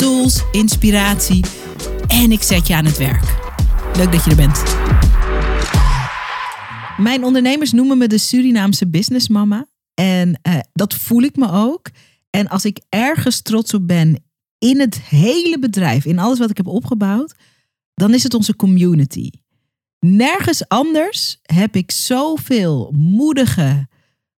tools, inspiratie en ik zet je aan het werk. Leuk dat je er bent. Mijn ondernemers noemen me de Surinaamse businessmama. En uh, dat voel ik me ook. En als ik ergens trots op ben in het hele bedrijf, in alles wat ik heb opgebouwd, dan is het onze community. Nergens anders heb ik zoveel moedige,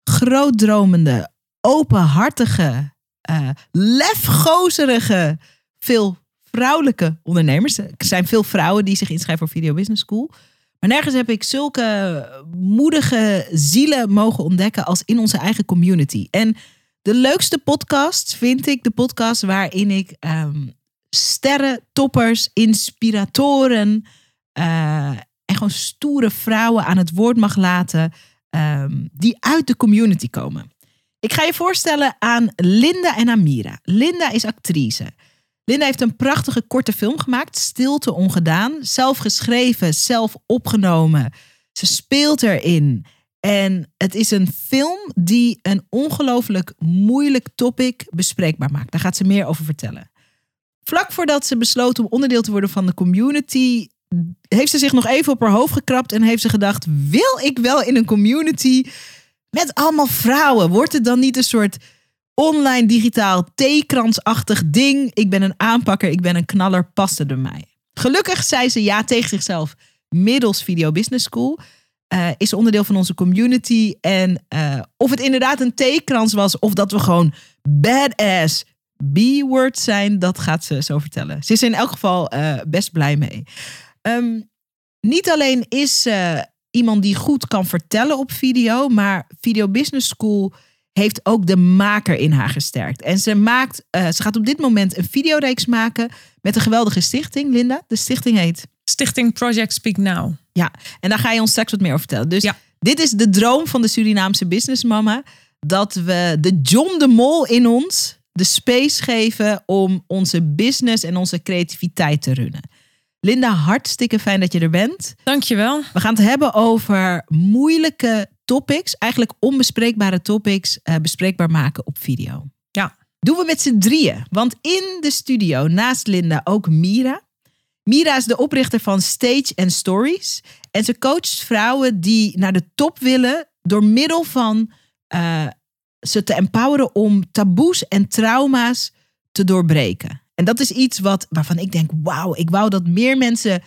grootdromende, openhartige, uh, lefgozerige, veel vrouwelijke ondernemers. Er zijn veel vrouwen die zich inschrijven voor Video Business School. Maar nergens heb ik zulke moedige zielen mogen ontdekken als in onze eigen community. En de leukste podcast vind ik de podcast waarin ik um, sterren, toppers, inspiratoren uh, en gewoon stoere vrouwen aan het woord mag laten um, die uit de community komen. Ik ga je voorstellen aan Linda en Amira. Linda is actrice. Linda heeft een prachtige korte film gemaakt, Stilte Ongedaan. Zelf geschreven, zelf opgenomen. Ze speelt erin. En het is een film die een ongelooflijk moeilijk topic bespreekbaar maakt. Daar gaat ze meer over vertellen. Vlak voordat ze besloot om onderdeel te worden van de community, heeft ze zich nog even op haar hoofd gekrapt en heeft ze gedacht: wil ik wel in een community met allemaal vrouwen? Wordt het dan niet een soort online digitaal theekransachtig ding. Ik ben een aanpakker, ik ben een knaller, paste er mij. Gelukkig zei ze ja tegen zichzelf middels Video Business School. Uh, is onderdeel van onze community. En uh, of het inderdaad een theekrans was of dat we gewoon badass B-words zijn, dat gaat ze zo vertellen. Ze is in elk geval uh, best blij mee. Um, niet alleen is iemand die goed kan vertellen op video, maar Video Business School heeft ook de maker in haar gesterkt. En ze, maakt, uh, ze gaat op dit moment een videoreeks maken met een geweldige stichting, Linda. De stichting heet? Stichting Project Speak Now. Ja, en daar ga je ons straks wat meer over vertellen. Dus ja. dit is de droom van de Surinaamse businessmama. Dat we de John de Mol in ons de space geven om onze business en onze creativiteit te runnen. Linda, hartstikke fijn dat je er bent. Dankjewel. We gaan het hebben over moeilijke topics, eigenlijk onbespreekbare topics, uh, bespreekbaar maken op video. Ja. Doen we met z'n drieën. Want in de studio naast Linda ook Mira. Mira is de oprichter van Stage and Stories. En ze coacht vrouwen die naar de top willen door middel van uh, ze te empoweren om taboes en trauma's te doorbreken. En dat is iets wat, waarvan ik denk, wauw, ik wou dat meer mensen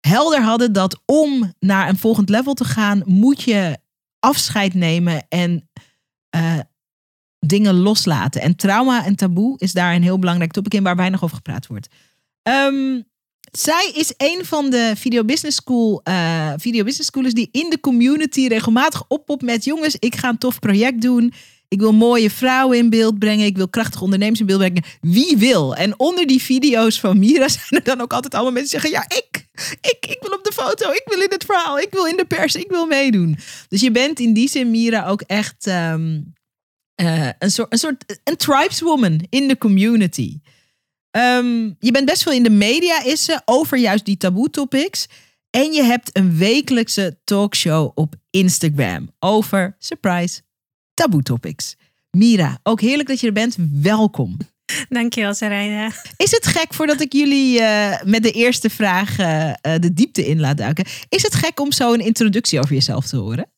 helder hadden dat om naar een volgend level te gaan, moet je afscheid nemen en uh, dingen loslaten. En trauma en taboe is daar een heel belangrijk topic in waar weinig over gepraat wordt. Um, zij is een van de Video Business School uh, Video Business Schoolers die in de community regelmatig oppopt met jongens, ik ga een tof project doen. Ik wil mooie vrouwen in beeld brengen. Ik wil krachtige ondernemers in beeld brengen. Wie wil? En onder die video's van Mira zijn er dan ook altijd allemaal mensen die zeggen: Ja, ik, ik, ik wil op de foto. Ik wil in het verhaal. Ik wil in de pers. Ik wil meedoen. Dus je bent in die zin, Mira, ook echt um, uh, een soort, een soort een tribeswoman in de community. Um, je bent best veel in de media, is ze, over juist die taboe topics. En je hebt een wekelijkse talkshow op Instagram over, surprise, Taboe Topics. Mira, ook heerlijk dat je er bent. Welkom. Dankjewel, Sarayda. Is het gek voordat ik jullie uh, met de eerste vraag uh, de diepte in laat duiken? Is het gek om zo een introductie over jezelf te horen?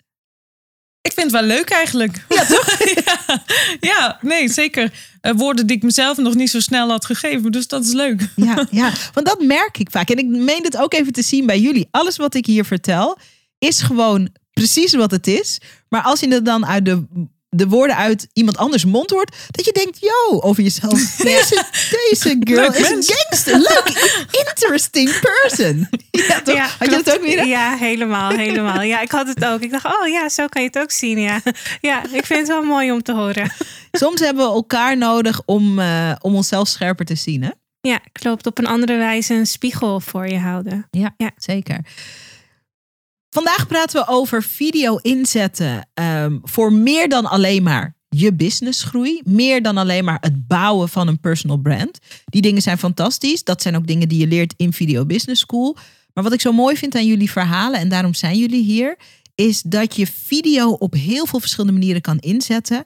Ik vind het wel leuk eigenlijk. Ja, toch? ja, ja, nee, zeker. Uh, woorden die ik mezelf nog niet zo snel had gegeven. Dus dat is leuk. Ja, ja, want dat merk ik vaak. En ik meen het ook even te zien bij jullie. Alles wat ik hier vertel is gewoon precies wat het is. Maar als je het dan uit de, de woorden uit iemand anders mond hoort, dat je denkt, yo, over jezelf. Deze, deze girl Leuk is mens. een gangster. Leuk, interesting person. Ja, toch? Had je dat ook weer? Ja, helemaal, helemaal. Ja, ik had het ook. Ik dacht, oh ja, zo kan je het ook zien. Ja, ja ik vind het wel mooi om te horen. Soms hebben we elkaar nodig om, eh, om onszelf scherper te zien, hè? Ja, klopt. Op een andere wijze een spiegel voor je houden. Ja, Ja. zeker. Vandaag praten we over video inzetten ehm, voor meer dan alleen maar je businessgroei. Meer dan alleen maar het bouwen van een personal brand. Die dingen zijn fantastisch. Dat zijn ook dingen die je leert in Video Business School. Maar wat ik zo mooi vind aan jullie verhalen, en daarom zijn jullie hier, is dat je video op heel veel verschillende manieren kan inzetten.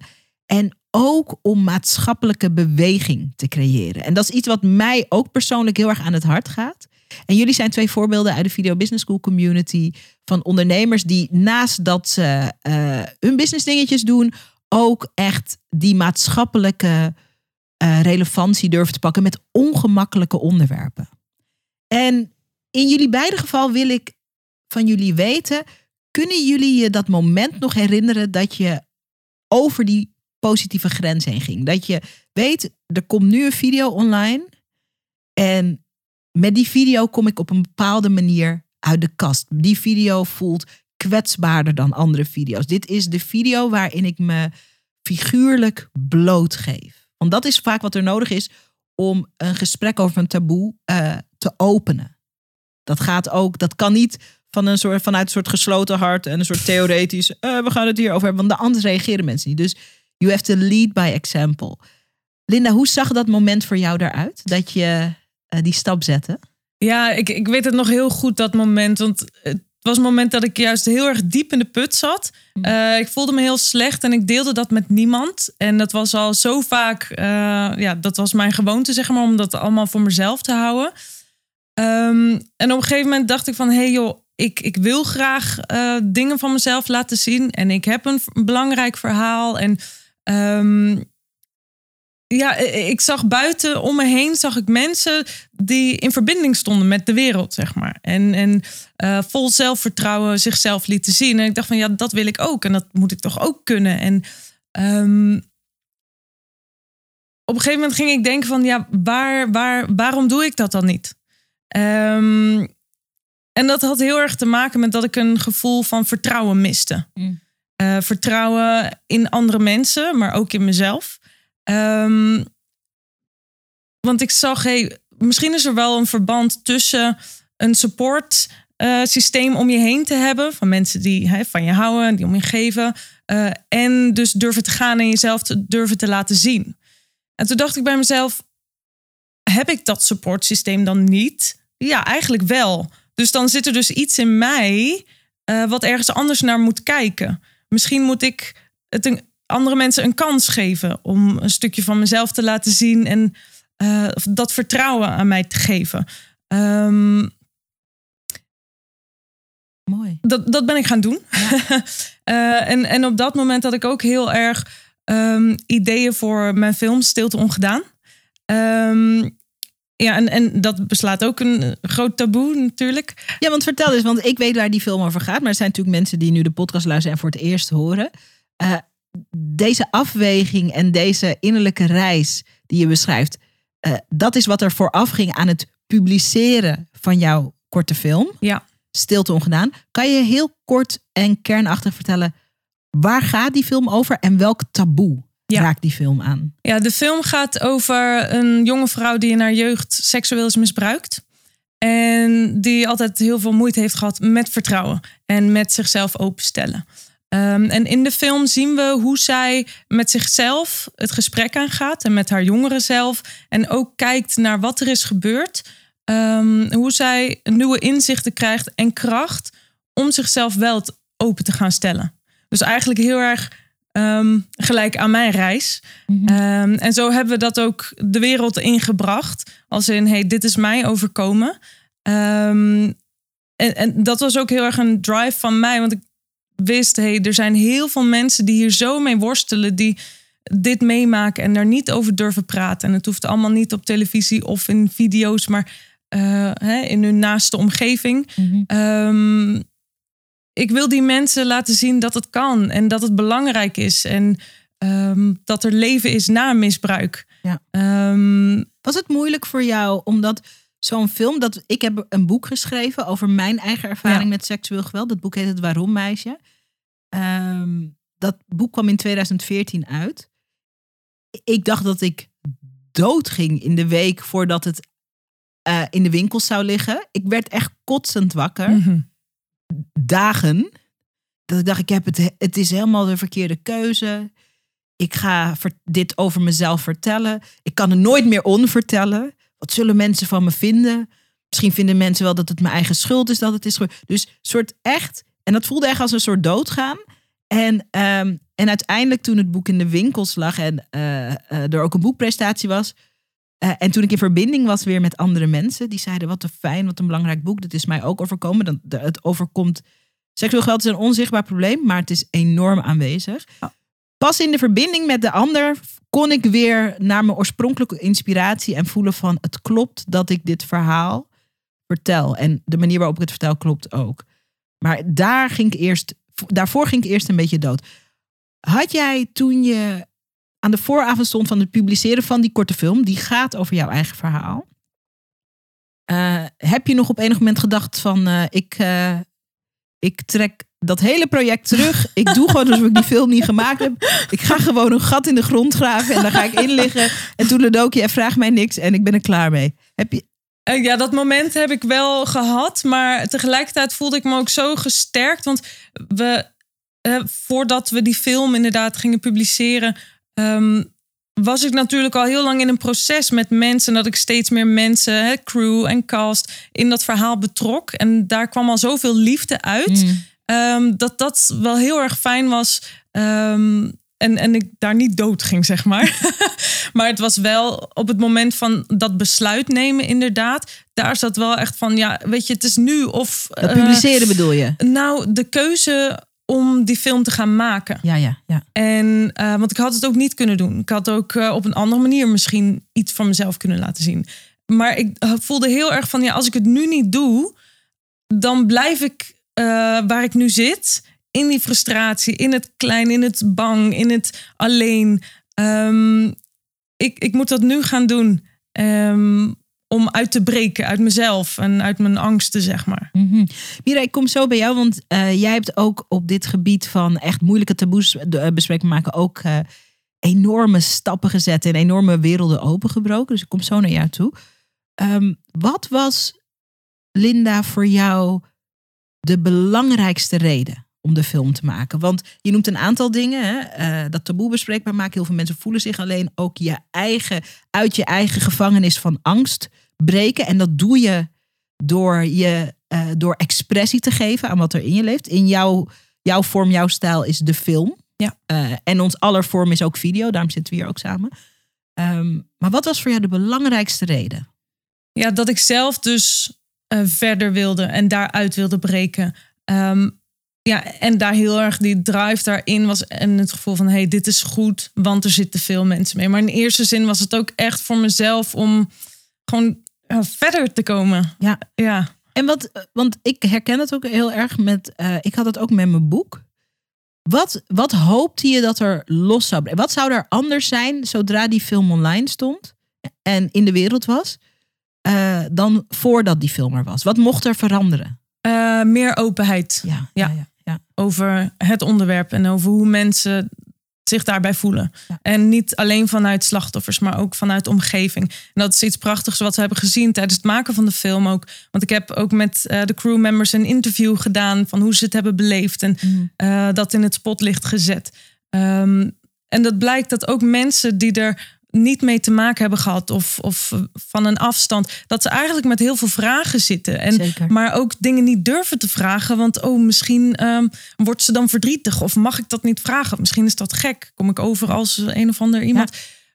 En ook om maatschappelijke beweging te creëren. En dat is iets wat mij ook persoonlijk heel erg aan het hart gaat. En jullie zijn twee voorbeelden uit de Video Business School community van ondernemers die naast dat ze eh, hun business dingetjes doen, ook echt die maatschappelijke eh, relevantie durven te pakken met ongemakkelijke onderwerpen. En in jullie beide geval wil ik van jullie weten, kunnen jullie je dat moment nog herinneren dat je over die positieve grens heen ging? Dat je weet, er komt nu een video online en met die video kom ik op een bepaalde manier uit de kast. Die video voelt kwetsbaarder dan andere video's. Dit is de video waarin ik me figuurlijk blootgeef. Want dat is vaak wat er nodig is om een gesprek over een taboe eh, te openen. Dat gaat ook, dat kan niet van een soort, vanuit een soort gesloten hart en een soort theoretisch, eh, we gaan het hier over hebben, want anders reageren mensen niet. Dus you have to lead by example. Linda, hoe zag dat moment voor jou eruit? Dat je die stap zette? Ja, ik, ik weet het nog heel goed, dat moment. Want het was een moment dat ik juist heel erg diep in de put zat. Eh, ik voelde me heel slecht en ik deelde dat met niemand. En dat was al zo vaak, eh, ja, dat was mijn gewoonte, zeg maar, om dat allemaal voor mezelf te houden. Ehm, en op een gegeven moment dacht ik van, hé hey joh, ik, ik wil graag eh, dingen van mezelf laten zien. En ik heb een belangrijk verhaal. En ehm, ja, ik zag buiten om me heen zag ik mensen die in verbinding stonden met de wereld, zeg maar. En, en eh, vol zelfvertrouwen zichzelf lieten zien. En ik dacht van ja, dat wil ik ook. En dat moet ik toch ook kunnen. En ehm, op een gegeven moment ging ik denken van ja, waar, waar, waarom doe ik dat dan niet? Ehm, en dat had heel erg te maken met dat ik een gevoel van vertrouwen miste. Mm. Eh, vertrouwen in andere mensen, maar ook in mezelf. Ehm, want ik zag, hey, misschien is er wel een verband tussen een support eh, systeem om je heen te hebben. Van mensen die van je houden, die om je geven. eh, en dus durven te gaan en jezelf durven te laten zien. En toen dacht ik bij mezelf, heb ik dat supportsysteem dan niet? Ja, eigenlijk wel. Dus dan zit er dus iets in mij eh, wat ergens anders naar moet kijken. Misschien moet ik het een, andere mensen een kans geven om een stukje van mezelf te laten zien en eh, dat vertrouwen aan mij te geven. Ehm, Mooi. dat, dat ben ik gaan doen. Eh, en, en op dat moment had ik ook heel erg ehm, ideeën voor mijn film Stilte Ongedaan. Ehm, ja, en, en dat beslaat ook een groot taboe natuurlijk. Ja, want vertel eens, want ik weet waar die film over gaat. Maar er zijn natuurlijk mensen die nu de podcast luisteren en voor het eerst horen. Eh, deze afweging en deze innerlijke reis die je beschrijft. eh, dat is wat er vooraf ging aan het publiceren van jouw korte film. Ja. Stilte ongedaan. Kan je heel kort en kernachtig vertellen... waar gaat die film over en welk taboe Ja. raakt die film aan? Ja, de film gaat over een jonge vrouw die in haar jeugd seksueel is misbruikt. En die altijd heel veel moeite heeft gehad met vertrouwen en met zichzelf openstellen. Ehm, en in de film zien we hoe zij met zichzelf het gesprek aangaat en met haar jongere zelf. En ook kijkt naar wat er is gebeurd. Ehm, hoe zij nieuwe inzichten krijgt en kracht om zichzelf wel open te gaan stellen. Dus eigenlijk heel erg ehm, gelijk aan mijn reis. Ehm, en zo hebben we dat ook de wereld ingebracht. Als in, hey, dit is mij overkomen. En, en dat was ook heel erg een drive van mij. Want ik wist, hey, er zijn heel veel mensen die hier zo mee worstelen. Die dit meemaken en daar niet over durven praten. En het hoeft allemaal niet op televisie of in video's, maar eh, hè, in hun naaste omgeving. Ehm, ik wil die mensen laten zien dat het kan en dat het belangrijk is. En ehm, dat er leven is na misbruik. Ja. Ehm, Was het moeilijk voor jou omdat zo'n film, dat ik heb een boek geschreven over mijn eigen ervaring Ja. met seksueel geweld. Dat boek heet Het Waarom Meisje. Ehm, dat boek kwam in 2014 uit. Ik dacht dat ik dood ging in de week voordat het eh, in de winkel zou liggen. Ik werd echt kotsend wakker. mhm. dagen. Dat ik dacht, ik heb het, het is helemaal de verkeerde keuze. Ik ga dit over mezelf vertellen. Ik kan er nooit meer onvertellen. Wat zullen mensen van me vinden? Misschien vinden mensen wel dat het mijn eigen schuld is dat het is gebeurd. Dus soort echt, en dat voelde echt als een soort doodgaan. En, ehm, en uiteindelijk toen het boek in de winkels lag en eh, eh, er ook een boekpresentatie was. eh, en toen ik in verbinding was weer met andere mensen, die zeiden: Wat een fijn, wat een belangrijk boek. Dat is mij ook overkomen. Dan, het overkomt. Seksueel geweld is een onzichtbaar probleem, maar het is enorm aanwezig. Pas in de verbinding met de ander kon ik weer naar mijn oorspronkelijke inspiratie en voelen van het klopt dat ik dit verhaal vertel. En de manier waarop ik het vertel klopt ook. Maar daar ging ik eerst, daarvoor ging ik eerst een beetje dood. Had jij toen je aan de vooravond stond van het publiceren van die korte film, die gaat over jouw eigen verhaal. eh, heb je nog op enig moment gedacht van eh, ik, eh, ik trek dat hele project terug. Ik doe gewoon alsof ik die film niet gemaakt heb. Ik ga gewoon een gat in de grond graven en daar ga ik in liggen. En toen Ledokie, en vraag mij niks en ik ben er klaar mee. Heb je, Eh, Ja, dat moment heb ik wel gehad. Maar tegelijkertijd voelde ik me ook zo gesterkt. Want we, eh, voordat we die film inderdaad gingen publiceren, ehm, was ik natuurlijk al heel lang in een proces met mensen. Dat ik steeds meer mensen, hè, crew en cast, in dat verhaal betrok. En daar kwam al zoveel liefde uit. Ehm, dat dat wel heel erg fijn was. Ehm, en, en ik daar niet dood ging, zeg maar. maar het was wel op het moment van dat besluit nemen, inderdaad. Daar zat wel echt van, ja, weet je, het is nu of. dat eh, publiceren bedoel je? nou, de keuze om die film te gaan maken. Ja, ja, ja. En, eh, want ik had het ook niet kunnen doen. Ik had ook eh, op een andere manier misschien iets van mezelf kunnen laten zien. Maar ik voelde heel erg van, ja, als ik het nu niet doe, dan blijf ik eh, waar ik nu zit. In die frustratie, in het klein, in het bang, in het alleen. Ehm, ik, ik moet dat nu gaan doen. ehm, om uit te breken uit mezelf en uit mijn angsten, zeg maar. Mhm. Mira, ik kom zo bij jou, want eh, jij hebt ook op dit gebied van echt moeilijke taboes eh, bespreekbaar maken ook enorme stappen gezet en enorme werelden opengebroken. Dus ik kom zo naar jou toe. Ehm, wat was, Linda, voor jou de belangrijkste reden om de film te maken? Want je noemt een aantal dingen. Hè? eh, dat taboe bespreekbaar maken. Heel veel mensen voelen zich alleen ook je eigen, uit je eigen gevangenis van angst breken. En dat doe je door, je, eh, door expressie te geven aan wat er in je leeft. In jouw, jouw vorm, jouw stijl is de film. Ja. Eh, en ons aller vorm is ook video. Daarom zitten we hier ook samen. Ehm, maar wat was voor jou de belangrijkste reden? Ja, dat ik zelf dus eh, verder wilde en daaruit wilde breken. Ehm, ja, en daar heel erg die drive daarin was. En het gevoel van, hey, dit is goed, want er zitten veel mensen mee. Maar in eerste zin was het ook echt voor mezelf om gewoon ja, verder te komen. Ja. Ja. En wat, want ik herken het ook heel erg met, eh, ik had het ook met mijn boek. Wat, wat hoopte je dat er los zou blijven? Wat zou er anders zijn zodra die film online stond en in de wereld was, eh, dan voordat die film er was? Wat mocht er veranderen? Eh, meer openheid Ja, Ja. ja, ja, ja. over het onderwerp en over hoe mensen zich daarbij voelen. En niet alleen vanuit slachtoffers, maar ook vanuit de omgeving. En dat is iets prachtigs wat we hebben gezien tijdens het maken van de film ook. Want ik heb ook met eh, de crewmembers een interview gedaan van hoe ze het hebben beleefd en Mm. eh, dat in het spotlicht gezet. Ehm, en dat blijkt dat ook mensen die er niet mee te maken hebben gehad of, of eh, van een afstand, dat ze eigenlijk met heel veel vragen zitten. En Zeker. maar ook dingen niet durven te vragen. Want oh, misschien ehm, wordt ze dan verdrietig. Of mag ik dat niet vragen? Misschien is dat gek. Kom ik over als een of ander iemand.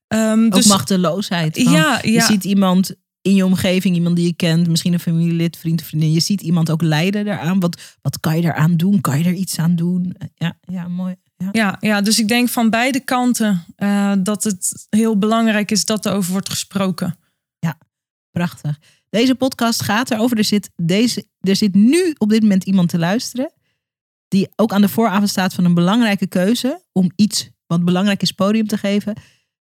Ehm, Ook dus machteloosheid. Ja, Je ziet iemand in je omgeving, iemand die je kent, misschien een familielid, vriend of vriendin. Je ziet iemand ook lijden daaraan. Wat, wat kan je daaraan doen? Kan je er iets aan doen? Ja, ja mooi. Ja. ja, ja, dus ik denk van beide kanten eh, dat het heel belangrijk is dat er over wordt gesproken. Prachtig. Deze podcast gaat erover. Er zit, deze, er zit nu op dit moment iemand te luisteren. Die ook aan de vooravond staat van een belangrijke keuze. Om iets Want belangrijk is podium te geven.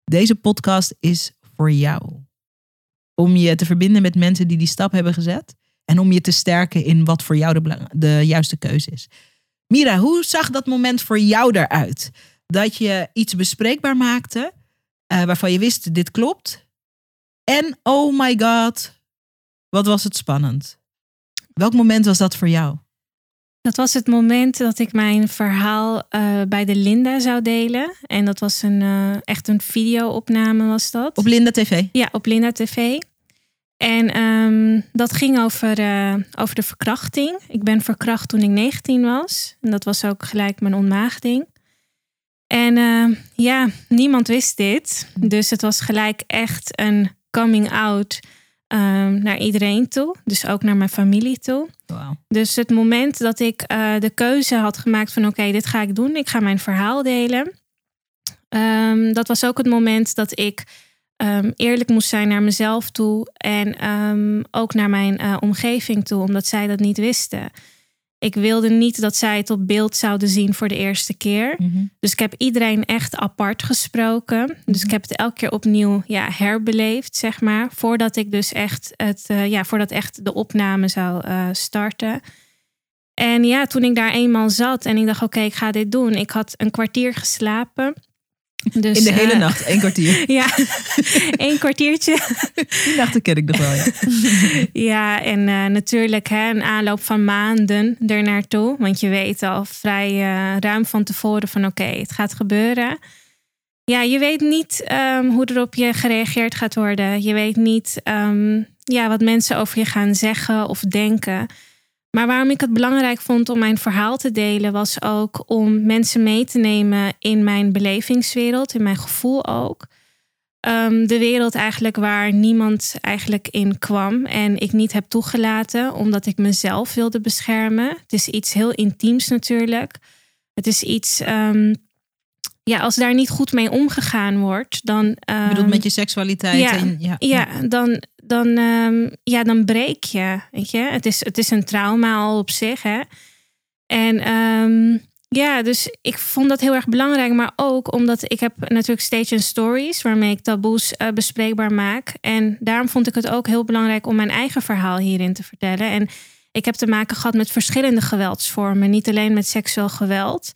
Deze podcast is voor jou. Om je te verbinden met mensen die die stap hebben gezet. En om je te sterken in wat voor jou de, belang- de juiste keuze is. Mira, hoe zag dat moment voor jou eruit? Dat je iets bespreekbaar maakte. eh, waarvan je wist, dit klopt. En oh my god, wat was het spannend. Welk moment was dat voor jou? Dat was het moment dat ik mijn verhaal eh, bij de Linda zou delen. En dat was een, eh, echt een videoopname was dat. Op Linda TV. Ja, op Linda TV. En ehm, dat ging over, eh, over de verkrachting. Ik ben verkracht toen ik 19 was. En dat was ook gelijk mijn ontmaagding. En eh, ja, niemand wist dit. Dus het was gelijk echt een coming out ehm, naar iedereen toe. Dus ook naar mijn familie toe. Dus het moment dat ik eh, de keuze had gemaakt van oké, dit ga ik doen. Ik ga mijn verhaal delen. Ehm, dat was ook het moment dat ik ehm, eerlijk moest zijn naar mezelf toe. En ehm, ook naar mijn eh, omgeving toe, omdat zij dat niet wisten. Ik wilde niet dat zij het op beeld zouden zien voor de eerste keer. Mhm. Dus ik heb iedereen echt apart gesproken. Dus ik heb het elke keer opnieuw ja, herbeleefd, zeg maar. Voordat ik dus echt, het, eh, ja, voordat echt de opname zou eh, starten. En ja, toen ik daar eenmaal zat en ik dacht, oké, ik ga dit doen. Ik had een kwartier geslapen. Dus, In de hele eh, nacht, één kwartier. Ja, één kwartiertje. Die nachten ken ik nog wel, ja. Ja, en eh, natuurlijk hè, een aanloop van maanden ernaartoe. Want je weet al vrij eh, ruim van tevoren van oké, het gaat gebeuren. Ja, je weet niet ehm, hoe er op je gereageerd gaat worden. Je weet niet ehm, ja, wat mensen over je gaan zeggen of denken. Maar waarom ik het belangrijk vond om mijn verhaal te delen, was ook om mensen mee te nemen in mijn belevingswereld, in mijn gevoel ook. Ehm, de wereld eigenlijk waar niemand eigenlijk in kwam en ik niet heb toegelaten, omdat ik mezelf wilde beschermen. Het is iets heel intiems natuurlijk. Het is iets, ehm, ja, als daar niet goed mee omgegaan wordt, dan. Ehm, bedoelt met je seksualiteit. ja, en, ja, ja, dan, dan, ehm, ja, dan breek je. Weet je? Het, is, het is een trauma al op zich. Hè? En ehm, ja, dus ik vond dat heel erg belangrijk. Maar ook omdat ik heb natuurlijk Stage Stories... waarmee ik taboes eh, bespreekbaar maak. En daarom vond ik het ook heel belangrijk... om mijn eigen verhaal hierin te vertellen. En ik heb te maken gehad met verschillende geweldsvormen. Niet alleen met seksueel geweld...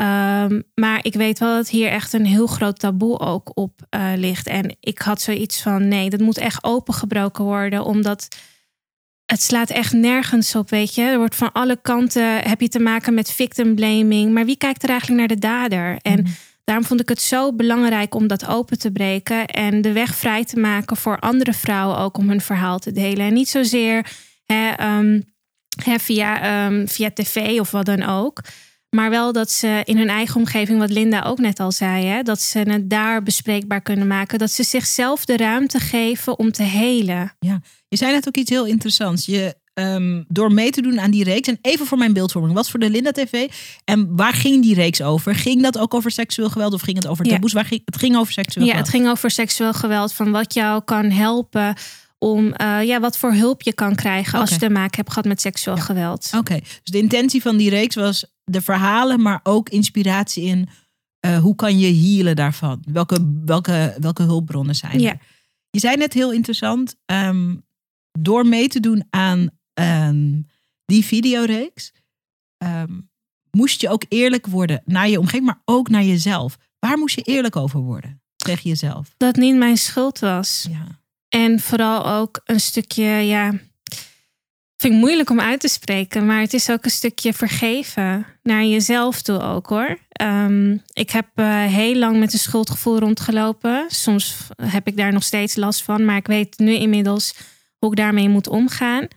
Ehm, maar ik weet wel dat hier echt een heel groot taboe ook op eh, ligt. En ik had zoiets van: nee, dat moet echt opengebroken worden, omdat het slaat echt nergens op, weet je. Er wordt van alle kanten heb je te maken met victim blaming, maar wie kijkt er eigenlijk naar de dader? En daarom vond ik het zo belangrijk om dat open te breken en de weg vrij te maken voor andere vrouwen ook om hun verhaal te delen. En niet zozeer hè, ehm, hè, via, ehm, via tv of wat dan ook. Maar wel dat ze in hun eigen omgeving, wat Linda ook net al zei, hè, dat ze het daar bespreekbaar kunnen maken. Dat ze zichzelf de ruimte geven om te helen. Je zei net ook iets heel interessants. Je, ehm, door mee te doen aan die reeks. En even voor mijn beeldvorming. Wat voor de Linda TV? En waar ging die reeks over? Ging dat ook over seksueel geweld? Of ging het over Ja. taboes? Waar ging, het ging over seksueel Ja, geweld. het ging over seksueel geweld. Van wat jou kan helpen om eh, ja, wat voor hulp je kan krijgen als je te maken hebt gehad met seksueel Ja. geweld. Oké, dus de intentie van die reeks was de verhalen, maar ook inspiratie in eh, hoe kan je healen daarvan? Welke, welke, welke hulpbronnen zijn er? Ja. Je zei net heel interessant, ehm, door mee te doen aan ehm, die videoreeks, ehm, moest je ook eerlijk worden naar je omgeving, maar ook naar jezelf. Waar moest je eerlijk over worden tegen jezelf? Dat niet mijn schuld was. Ja. En vooral ook een stukje, ja, vind ik moeilijk om uit te spreken, maar het is ook een stukje vergeven naar jezelf toe ook hoor. Ehm, ik heb eh, heel lang met een schuldgevoel rondgelopen. Soms heb ik daar nog steeds last van, maar ik weet nu inmiddels hoe ik daarmee moet omgaan.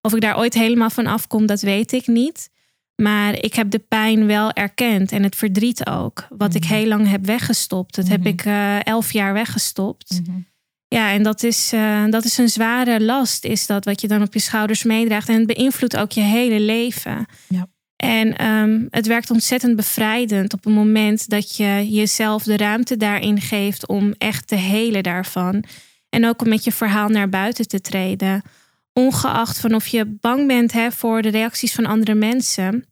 Of ik daar ooit helemaal van afkom, dat weet ik niet. Maar ik heb de pijn wel erkend en het verdriet ook. Wat ik Mhm. heel lang heb weggestopt. Dat heb Mhm. ik eh, elf jaar weggestopt. Ja, en dat is, eh, dat is een zware last, is dat wat je dan op je schouders meedraagt. En het beïnvloedt ook je hele leven. Ja. En ehm, het werkt ontzettend bevrijdend op het moment dat je jezelf de ruimte daarin geeft om echt te helen daarvan. En ook om met je verhaal naar buiten te treden. Ongeacht van of je bang bent hè, voor de reacties van andere mensen.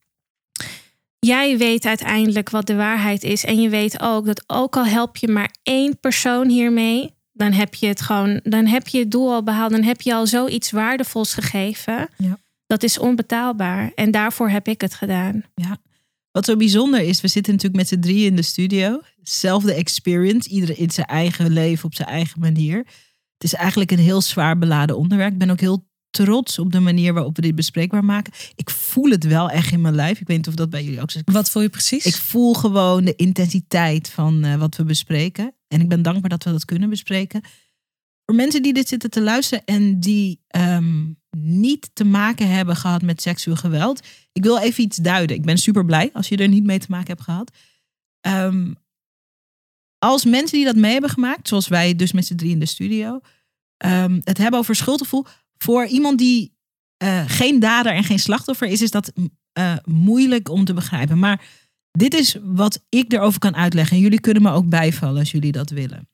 jij weet uiteindelijk wat de waarheid is. En je weet ook dat ook al help je maar één persoon hiermee, dan heb je het gewoon, dan heb je het doel al behaald. Dan heb je al zoiets waardevols gegeven. Ja. Dat is onbetaalbaar. En daarvoor heb ik het gedaan. Ja. Wat zo bijzonder is, we zitten natuurlijk met z'n drieën in de studio. Zelfde experience, iedereen in zijn eigen leven op zijn eigen manier. Het is eigenlijk een heel zwaar beladen onderwerp. Ik ben ook heel trots op de manier waarop we dit bespreekbaar maken. Ik voel het wel echt in mijn lijf. Ik weet niet of dat bij jullie ook zo is. Wat voel je precies? Ik voel gewoon de intensiteit van eh, wat we bespreken. En ik ben dankbaar dat we dat kunnen bespreken. Voor mensen die dit zitten te luisteren en die ehm, niet te maken hebben gehad met seksueel geweld. Ik wil even iets duiden. Ik ben super blij als je er niet mee te maken hebt gehad. Ehm, als mensen die dat mee hebben gemaakt, zoals wij dus met z'n drie in de studio, ehm, het hebben over schuldgevoel. Voor iemand die eh, geen dader en geen slachtoffer is, is dat eh, moeilijk om te begrijpen. Maar dit is wat ik erover kan uitleggen. En jullie kunnen me ook bijvallen als jullie dat willen.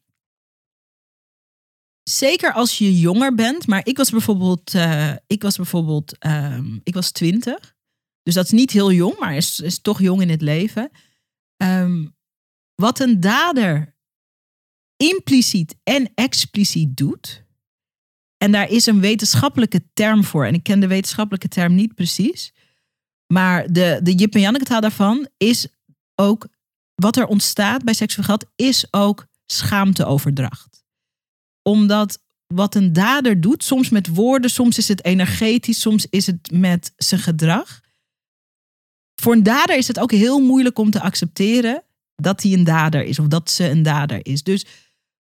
Zeker als je jonger bent, maar ik was bijvoorbeeld, eh, ik was bijvoorbeeld, ehm, ik was twintig. Dus dat is niet heel jong, maar is, is toch jong in het leven. Ehm, wat een dader impliciet en expliciet doet. En daar is een wetenschappelijke term voor. En ik ken de wetenschappelijke term niet precies. Maar de, de Jip en Janneke taal daarvan is ook... Wat er ontstaat bij seksueel geweld is ook schaamteoverdracht. Omdat wat een dader doet, soms met woorden, soms is het energetisch, soms is het met zijn gedrag. Voor een dader is het ook heel moeilijk om te accepteren dat hij een dader is of dat ze een dader is. Dus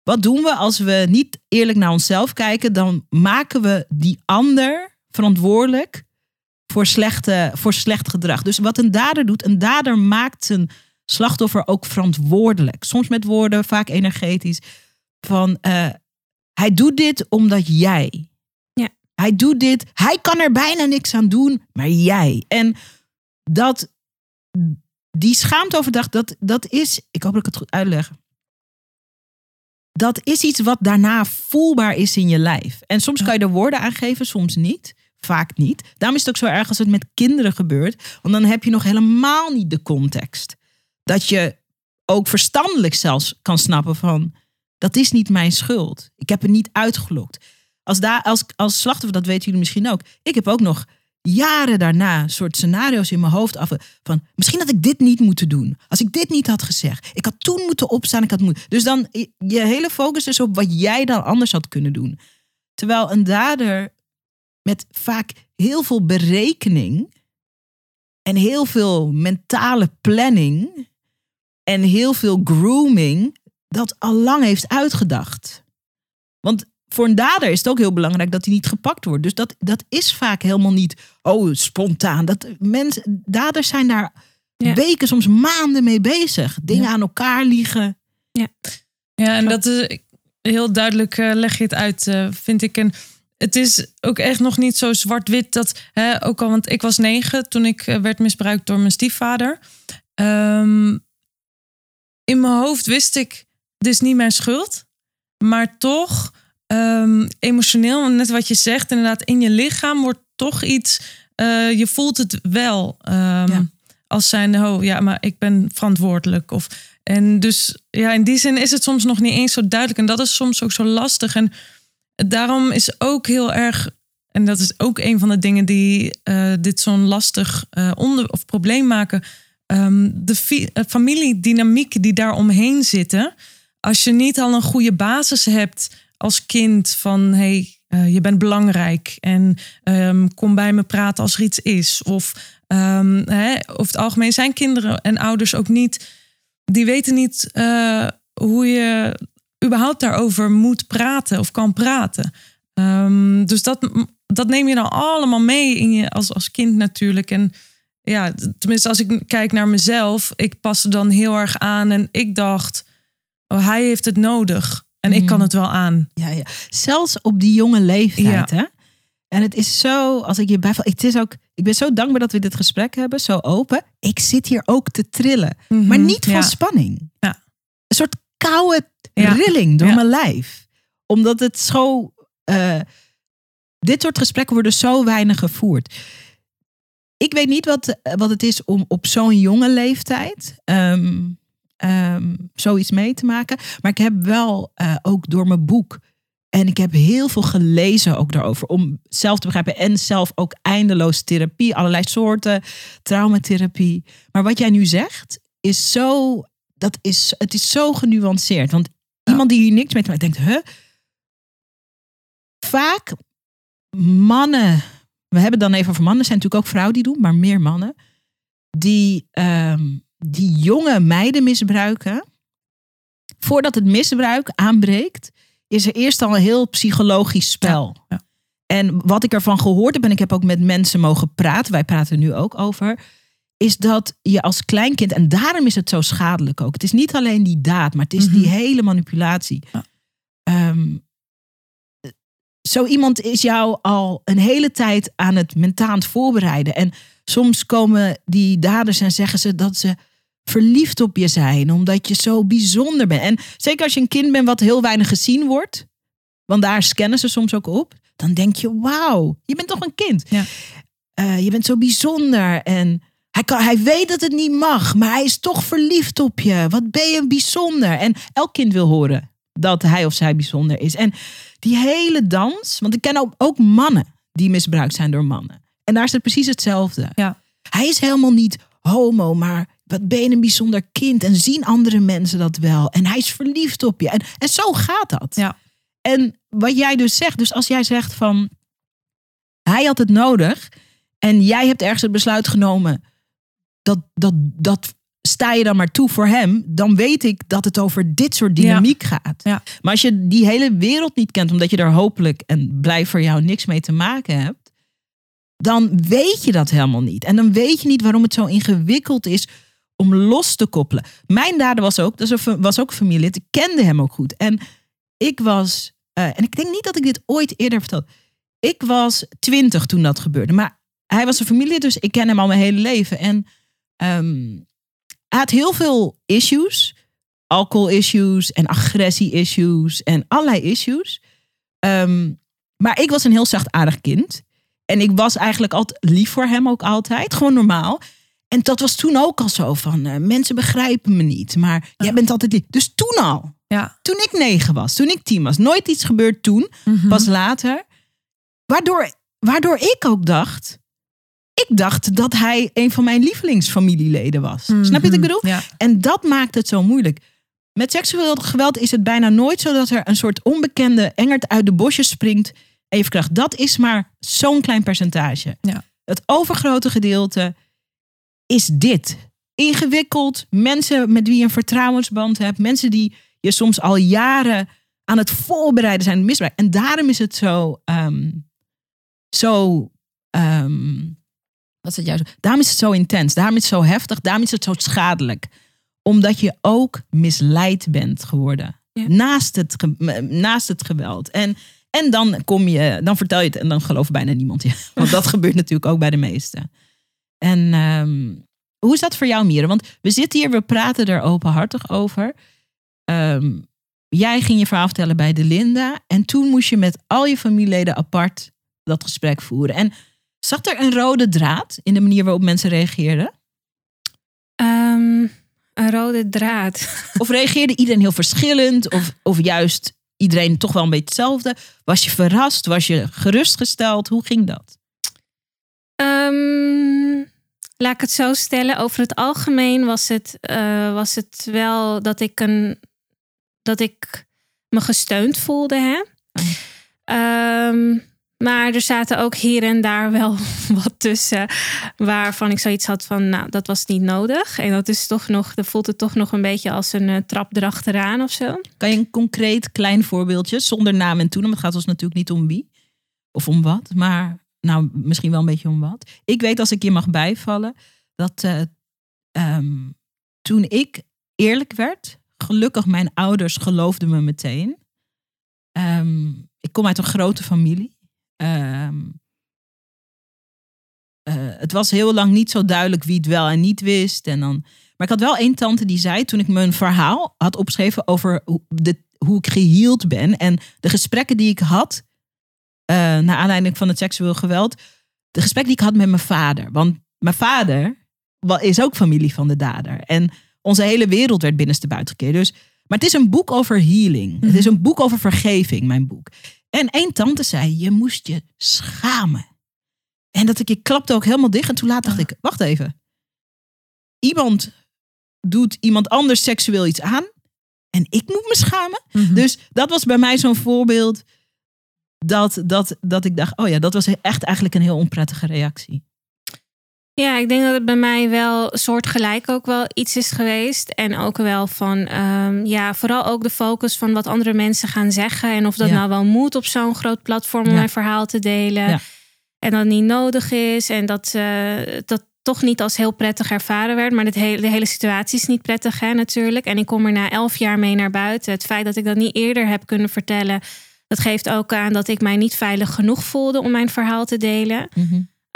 wat doen we als we niet eerlijk naar onszelf kijken? Dan maken we die ander verantwoordelijk voor, slechte, voor slecht gedrag. Dus wat een dader doet, een dader maakt zijn slachtoffer ook verantwoordelijk. Soms met woorden, vaak energetisch. Van uh, hij doet dit omdat jij. Ja. Hij doet dit, hij kan er bijna niks aan doen, maar jij. En dat, die schaamteoverdracht, dat, dat is, ik hoop dat ik het goed uitleg. Dat is iets wat daarna voelbaar is in je lijf. En soms kan je er woorden aan geven, soms niet. Vaak niet. Daarom is het ook zo erg als het met kinderen gebeurt. Want dan heb je nog helemaal niet de context. Dat je ook verstandelijk zelfs kan snappen van... dat is niet mijn schuld. Ik heb het niet uitgelokt. Als, daar, als, als slachtoffer, dat weten jullie misschien ook. Ik heb ook nog jaren daarna soort scenario's in mijn hoofd af van misschien had ik dit niet moeten doen. Als ik dit niet had gezegd. Ik had toen moeten opstaan. Ik had moeten. Dus dan je hele focus is op wat jij dan anders had kunnen doen. Terwijl een dader met vaak heel veel berekening en heel veel mentale planning en heel veel grooming dat al lang heeft uitgedacht. Want voor een dader is het ook heel belangrijk dat hij niet gepakt wordt. Dus dat, dat is vaak helemaal niet, oh, spontaan. Dat mensen, daders zijn daar Ja. weken, soms maanden mee bezig. Dingen Ja. aan elkaar liegen. Ja, en dat is heel duidelijk eh, leg je het uit, eh, vind ik. En het is ook echt nog niet zo zwart-wit dat, hè, ook al, want ik was negen toen ik eh, werd misbruikt door mijn stiefvader. Ehm, in mijn hoofd wist ik, dit is niet mijn schuld. Maar toch, ehm, emotioneel, net wat je zegt, inderdaad, in je lichaam wordt toch iets, eh, je voelt het wel. ehm, Ja. Als zijnde, oh ja, maar ik ben verantwoordelijk. Of, en dus ja, in die zin is het soms nog niet eens zo duidelijk. En dat is soms ook zo lastig. En daarom is ook heel erg, en dat is ook een van de dingen die eh, dit zo'n lastig eh, onder of probleem maken. ehm, de eh, familiedynamiek die daar omheen zitten. Als je niet al een goede basis hebt als kind van hey, je bent belangrijk en ehm, kom bij me praten als er iets is. Of ehm, hè, over het algemeen zijn kinderen en ouders ook niet, die weten niet hoe je überhaupt daarover moet praten of kan praten. Ehm, dus dat, dat neem je dan allemaal mee in je, als, als kind natuurlijk. En ja, tenminste als ik kijk naar mezelf, ik paste dan heel erg aan en ik dacht, oh, hij heeft het nodig en ik kan Mm. het wel aan. Ja, ja. Zelfs op die jonge leeftijd. Hè? En het is zo, als ik je bijval, het is ook, ik ben zo dankbaar dat we dit gesprek hebben, zo open. Ik zit hier ook te trillen, maar niet van Ja. spanning. Ja. Een soort koude Ja. rilling door Ja. mijn lijf. Omdat het zo, eh, dit soort gesprekken worden zo weinig gevoerd. ik weet niet wat, wat het is om op zo'n jonge leeftijd ehm, zoiets mee te maken. Maar ik heb wel eh, ook door mijn boek. En ik heb heel veel gelezen ook daarover. Om zelf te begrijpen. En zelf ook eindeloos therapie. Allerlei soorten traumatherapie. Maar wat jij nu zegt. Is zo. Dat is, het is zo genuanceerd. Want iemand die hier niks mee te maken denkt. Huh? Vaak mannen we hebben het dan even over mannen. Zijn natuurlijk ook vrouwen die doen, maar meer mannen. Die, ehm, die jonge meiden misbruiken. Voordat het misbruik aanbreekt, is er eerst al een heel psychologisch spel. Ja, En wat ik ervan gehoord heb, en ik heb ook met mensen mogen praten, wij praten nu ook over, is dat je als kleinkind, en daarom is het zo schadelijk ook. Het is niet alleen die daad, maar het is die mhm. hele manipulatie. Ja. Ehm, zo iemand is jou al een hele tijd aan het mentaal voorbereiden. En soms komen die daders en zeggen ze dat ze verliefd op je zijn, omdat je zo bijzonder bent. En zeker als je een kind bent wat heel weinig gezien wordt, want daar scannen ze soms ook op, dan denk je: wauw, je bent toch een kind. Ja. Uh, je bent zo bijzonder en hij, kan, hij weet dat het niet mag, maar hij is toch verliefd op je. Wat ben je bijzonder? En elk kind wil horen dat hij of zij bijzonder is. En die hele dans, want ik ken ook, ook mannen die misbruikt zijn door mannen. En daar is het precies hetzelfde. Ja. Hij is helemaal niet homo, maar wat ben je een bijzonder kind en zien andere mensen dat wel. En hij is verliefd op je. En, en zo gaat dat. Ja. En wat jij dus zegt, dus als jij zegt van hij had het nodig en jij hebt ergens het besluit genomen dat, dat, dat sta je dan maar toe voor hem, dan weet ik dat het over dit soort dynamiek gaat. Ja. Maar als je die hele wereld niet kent, omdat je daar hopelijk en blij voor jou niks mee te maken hebt, dan weet je dat helemaal niet. En dan weet je niet waarom het zo ingewikkeld is om los te koppelen. Mijn dader was ook, dat was ook familie. Ik kende hem ook goed. En ik was, uh, en ik denk niet dat ik dit ooit eerder vertelde. Ik was twintig toen dat gebeurde. Maar hij was een familie, dus ik ken hem al mijn hele leven. En um, hij had heel veel issues. Alcohol-issues en agressie-issues en allerlei issues. Ehm, maar ik was een heel zachtaardig kind. En ik was eigenlijk altijd lief voor hem ook altijd. Gewoon normaal. En dat was toen ook al zo van, uh, mensen begrijpen me niet. Maar jij bent altijd lief. Dus toen al. Ja. Toen ik negen was, toen ik tien was. Nooit iets gebeurd toen, mhm. pas later. Waardoor, waardoor ik ook dacht, ik dacht dat hij een van mijn lievelingsfamilieleden was. Snap je wat ik mhm. bedoel? Ja. En dat maakt het zo moeilijk. Met seksueel geweld is het bijna nooit zo dat er een soort onbekende engert uit de bosjes springt en je verkracht. Dat is maar zo'n klein percentage. Ja. Het overgrote gedeelte is dit. Ingewikkeld, mensen met wie je een vertrouwensband hebt, mensen die je soms al jaren aan het voorbereiden zijn misbruik. En daarom is het zo, ehm, zo ehm, dat is het juist. Daarom is het zo intens. Daarom is het zo heftig. Daarom is het zo schadelijk. Omdat je ook misleid bent geworden. Naast, het, naast het geweld. En, en dan kom je, dan vertel je het en dan gelooft bijna niemand je. Want dat gebeurt natuurlijk ook bij de meesten. En ehm, hoe is dat voor jou, Mieren? Want we zitten hier, we praten er openhartig over. Um, jij ging je verhaal vertellen bij de Linda. En toen moest je met al je familieleden apart dat gesprek voeren. En Zat er een rode draad in de manier waarop mensen reageerden? Um, een rode draad. Of reageerde iedereen heel verschillend? Of, of juist iedereen toch wel een beetje hetzelfde? Was je verrast? Was je gerustgesteld? Hoe ging dat? Um, laat ik het zo stellen. Over het algemeen was het, uh, was het wel dat ik, een, dat ik me gesteund voelde. Hè? Um, maar er zaten ook hier en daar wel wat tussen waarvan ik zoiets had van, nou, dat was niet nodig. En dat is toch nog, dat voelt het toch nog een beetje als een uh, trap erachteraan of zo. Kan je een concreet klein voorbeeldje, zonder naam en toenaam, het gaat ons natuurlijk niet om wie of om wat, maar nou, misschien wel een beetje om wat. Ik weet als ik je mag bijvallen, dat uh, um, toen ik eerlijk werd, gelukkig mijn ouders geloofden me meteen. Um, ik kom uit een grote familie. Ehm, eh, het was heel lang niet zo duidelijk wie het wel en niet wist. En dan, maar ik had wel één tante die zei, toen ik mijn verhaal had opgeschreven over hoe, de, hoe ik geheeld ben en de gesprekken die ik had, uh, naar aanleiding van het seksueel geweld, de gesprek die ik had met mijn vader. Want mijn vader is ook familie van de dader. En onze hele wereld werd binnenste buiten gekeerd. Dus, maar het is een boek over healing. Het is een boek over vergeving, mijn boek. En één tante zei, je moest je schamen. En dat ik, ik klapte ook helemaal dicht. En toen later dacht ik, wacht even. Iemand doet iemand anders seksueel iets aan. En ik moet me schamen. Mhm. Dus dat was bij mij zo'n voorbeeld. Dat, dat, dat ik dacht, oh ja, dat was echt eigenlijk een heel onprettige reactie. Ja, ik denk dat het bij mij wel soortgelijk ook wel iets is geweest. En ook wel van, ehm, ja, vooral ook de focus van wat andere mensen gaan zeggen. En of dat Ja. nou wel moet op zo'n groot platform om Ja. mijn verhaal te delen. Ja. En dat niet nodig is. En dat eh, dat toch niet als heel prettig ervaren werd. Maar hele, de hele situatie is niet prettig, hè, natuurlijk. En ik kom er na elf jaar mee naar buiten. Het feit dat ik dat niet eerder heb kunnen vertellen. Dat geeft ook aan dat ik mij niet veilig genoeg voelde om mijn verhaal te delen.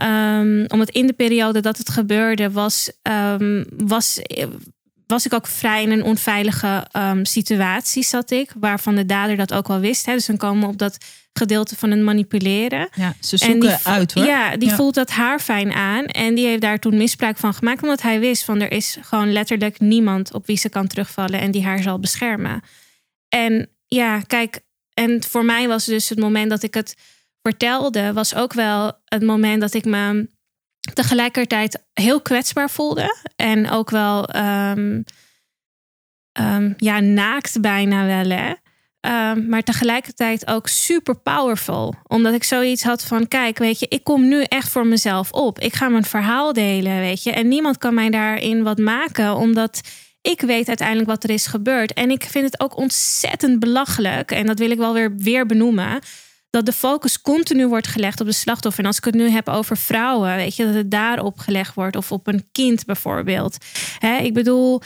Um, omdat in de periode dat het gebeurde, was, um, was, was ik ook vrij in een onveilige um, situatie zat ik. Waarvan de dader dat ook wel wist. Hè. Dus dan komen we op dat gedeelte van het manipuleren. Ja, ze zoeken die, uit hoor. Ja, die Ja. voelt dat haar fijn aan. En die heeft daar toen misbruik van gemaakt. Omdat hij wist van er is gewoon letterlijk niemand op wie ze kan terugvallen. En die haar zal beschermen. En ja, kijk. En voor mij was dus het moment dat ik het vertelde, was ook wel het moment dat ik me tegelijkertijd heel kwetsbaar voelde. En ook wel um, um, ja, naakt bijna wel. Hè? Um, maar tegelijkertijd ook super powerful. Omdat ik zoiets had van: kijk, weet je, ik kom nu echt voor mezelf op. Ik ga mijn verhaal delen, weet je. En niemand kan mij daarin wat maken, omdat ik weet uiteindelijk wat er is gebeurd. En ik vind het ook ontzettend belachelijk. En dat wil ik wel weer, weer benoemen dat de focus continu wordt gelegd op de slachtoffer. En als ik het nu heb over vrouwen, weet je, dat het daarop gelegd wordt. Of op een kind bijvoorbeeld. Hè, ik bedoel,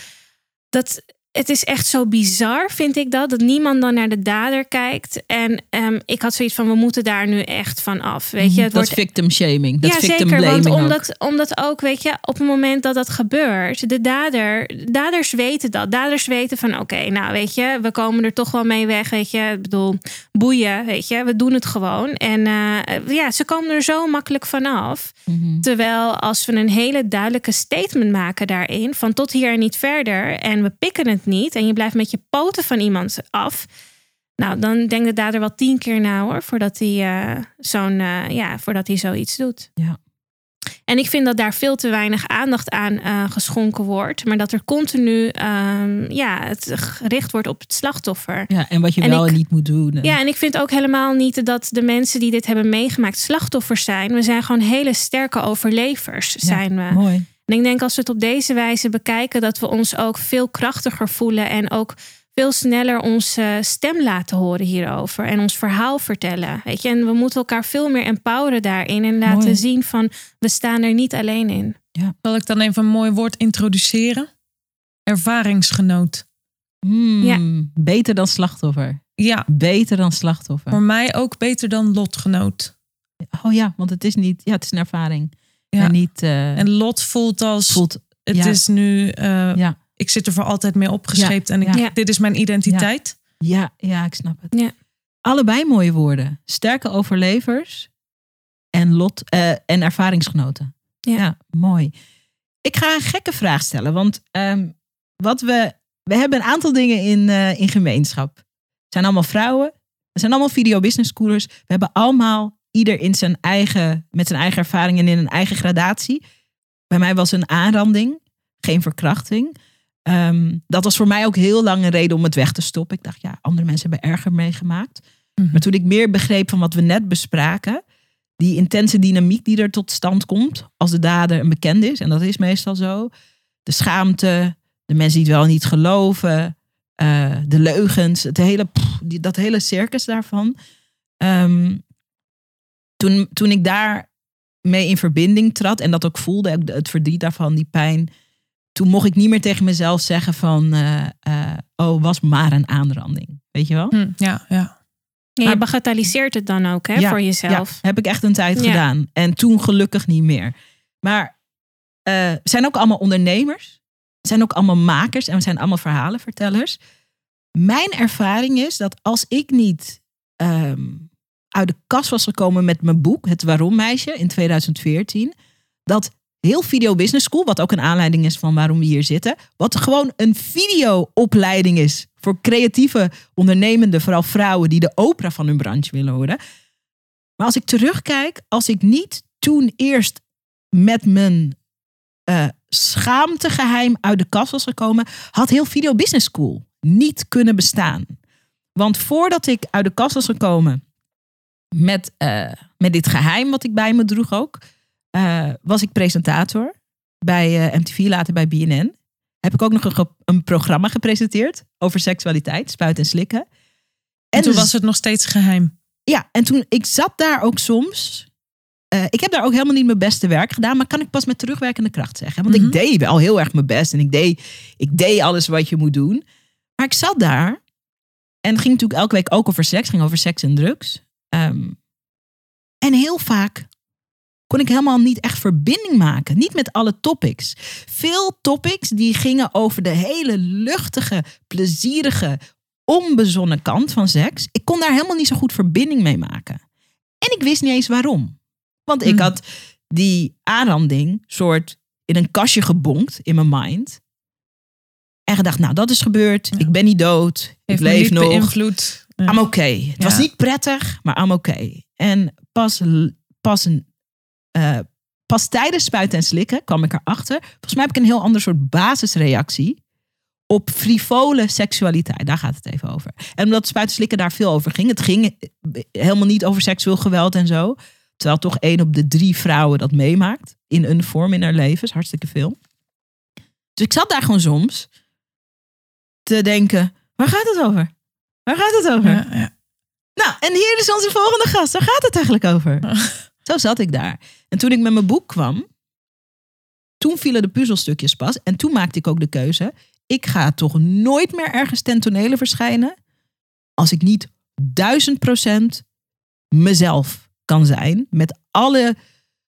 dat, het is echt zo bizar, vind ik dat. Dat niemand dan naar de dader kijkt. En um, ik had zoiets van, we moeten daar nu echt van af. Weet je, het dat wordt... victim shaming. Dat ja, victim zeker. Want omdat, ook. omdat ook, weet je, op het moment dat dat gebeurt, de dader, daders weten dat. Daders weten van, oké, nou weet je, we komen er toch wel mee weg. Weet je, ik bedoel, boeien, weet je, we doen het gewoon. En uh, ja, ze komen er zo makkelijk vanaf. Mhm. Mm-hmm. Terwijl als we een hele duidelijke statement maken daarin, van tot hier en niet verder, en we pikken het niet, en je blijft met je poten van iemand af. Nou, dan denkt de dader wel tien keer na hoor, voordat hij uh, zo'n, uh, ja, voordat hij zoiets doet. Ja. En ik vind dat daar veel te weinig aandacht aan uh, geschonken wordt. Maar dat er continu um, ja, het gericht wordt op het slachtoffer. Ja, en wat je en wel ik, en niet moet doen. En... Ja, en ik vind ook helemaal niet dat de mensen die dit hebben meegemaakt slachtoffers zijn. We zijn gewoon hele sterke overlevers. Zijn we. Mooi. En ik denk als we het op deze wijze bekijken, dat we ons ook veel krachtiger voelen. En ook veel sneller onze stem laten horen hierover. En ons verhaal vertellen. Weet je? En we moeten elkaar veel meer empoweren daarin. En laten Mooi. zien van we staan er niet alleen in. Ja. Zal ik dan even een mooi woord introduceren? Ervaringsgenoot. Mm, Ja. Beter dan slachtoffer. Ja, Beter dan slachtoffer. voor mij ook beter dan lotgenoot. Oh ja, want het is niet. Ja, het is een ervaring. Ja. En niet. eh, En lot voelt als voelt. het ja. is nu. eh, Ja, Ik zit er voor altijd mee opgescheept en ik, Ja. dit is mijn identiteit. ja, ja, ik snap het. Ja. Allebei mooie woorden. Sterke overlevers en lot eh, en ervaringsgenoten. Ja. mooi. Ik ga een gekke vraag stellen, want ehm, wat we we hebben een aantal dingen in, eh, in gemeenschap. Het zijn allemaal vrouwen. We zijn allemaal video business schoolers. We hebben allemaal ieder in zijn eigen, met zijn eigen ervaring en in een eigen gradatie. Bij mij was een aanranding, geen verkrachting. Ehm, dat was voor mij ook heel lang een reden om het weg te stoppen. Ik dacht, ja, andere mensen hebben erger meegemaakt. Mhm. Maar toen ik meer begreep van wat we net bespraken, die intense dynamiek die er tot stand komt als de dader een bekende is, en dat is meestal zo, de schaamte, de mensen die het wel niet geloven, uh, de leugens, het hele, pff, die, dat hele circus daarvan. Um, toen, toen ik daar mee in verbinding trad en dat ook voelde, het verdriet daarvan, die pijn, toen mocht ik niet meer tegen mezelf zeggen van, uh, uh, oh, was maar een aanranding. Weet je wel? Hm, ja, ja. Ja, je bagatelliseert het dan ook hè, ja, voor jezelf. Ja, heb ik echt een tijd Ja. gedaan. En toen gelukkig niet meer. Maar uh, we zijn ook allemaal ondernemers. Zijn ook allemaal makers en we zijn allemaal verhalenvertellers. Mijn ervaring is dat als ik niet um, uit de kast was gekomen met mijn boek, Het Waarom Meisje, in 2014, dat heel Video Business School, wat ook een aanleiding is van waarom we hier zitten, wat gewoon een videoopleiding is voor creatieve, ondernemende, vooral vrouwen die de opera van hun branche willen worden. Maar als ik terugkijk, als ik niet toen eerst met mijn uh, schaamtegeheim uit de kast was gekomen, had heel Video Business School niet kunnen bestaan. Want voordat ik uit de kast was gekomen met, uh, met dit geheim wat ik bij me droeg ook, uh, was ik presentator bij uh, MTV, later bij BNN. Heb ik ook nog een, een, programma gepresenteerd over seksualiteit, spuiten en slikken. En, en toen dus, was het nog steeds geheim. Ja, en toen ik zat daar ook soms. Uh, ik heb daar ook helemaal niet mijn beste werk gedaan, maar kan ik pas met terugwerkende kracht zeggen. Want mm -hmm. ik deed wel heel erg mijn best en ik deed, ik deed alles wat je moet doen. Maar ik zat daar en ging natuurlijk elke week ook over seks, ging over seks en drugs. Um, en heel vaak kon ik helemaal niet echt verbinding maken. Niet met alle topics. Veel topics die gingen over de hele luchtige, plezierige, onbezonnen kant van seks. Ik kon daar helemaal niet zo goed verbinding mee maken. En ik wist niet eens waarom. Want ik Hmm. had die aanranding soort in een kastje gebonkt in mijn mind. En gedacht, nou dat is gebeurd. Ik ben niet dood. ik Heeft leef niet nog. beïnvloed. I'm okay. Het was niet prettig, maar I'm okay. En pas, pas, een, eh, pas tijdens spuiten en slikken kwam ik erachter. Volgens mij heb ik een heel ander soort basisreactie op frivole seksualiteit. Daar gaat het even over. En omdat spuiten en slikken daar veel over ging. Het ging helemaal niet over seksueel geweld en zo. Terwijl toch één op de drie vrouwen dat meemaakt. In een vorm in haar leven. Is hartstikke veel. Dus ik zat daar gewoon soms te denken. Waar gaat het over? Waar gaat het over? Ja, ja. Nou, en hier is onze volgende gast. Daar gaat het eigenlijk over. Zo zat ik daar. En toen ik met mijn boek kwam, toen vielen de puzzelstukjes pas. En toen maakte ik ook de keuze. Ik ga toch nooit meer ergens ten tonele verschijnen. Als ik niet duizend procent mezelf kan zijn. Met alle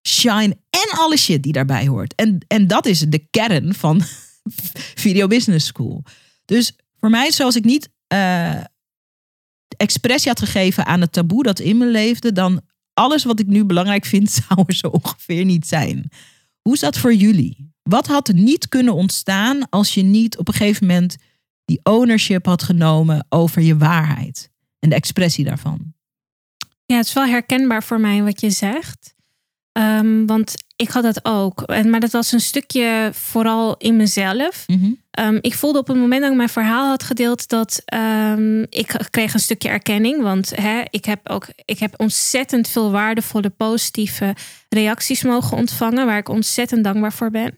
shine en alle shit die daarbij hoort. En, en dat is de kern van Video Business School. Dus voor mij, zoals ik niet eh, expressie had gegeven aan het taboe dat in me leefde, dan alles wat ik nu belangrijk vind, zou er zo ongeveer niet zijn. Hoe is dat voor jullie? Wat had niet kunnen ontstaan als je niet op een gegeven moment die ownership had genomen over je waarheid en de expressie daarvan? Ja, het is wel herkenbaar voor mij wat je zegt. Ehm, want ik had dat ook. En- Maar dat was een stukje vooral in mezelf. Ehm, ik voelde op het moment dat ik mijn verhaal had gedeeld dat ehm, ik kreeg een stukje erkenning. Want hè, ik, heb ook, ik heb ontzettend veel waardevolle, positieve reacties mogen ontvangen. Waar ik ontzettend dankbaar voor ben.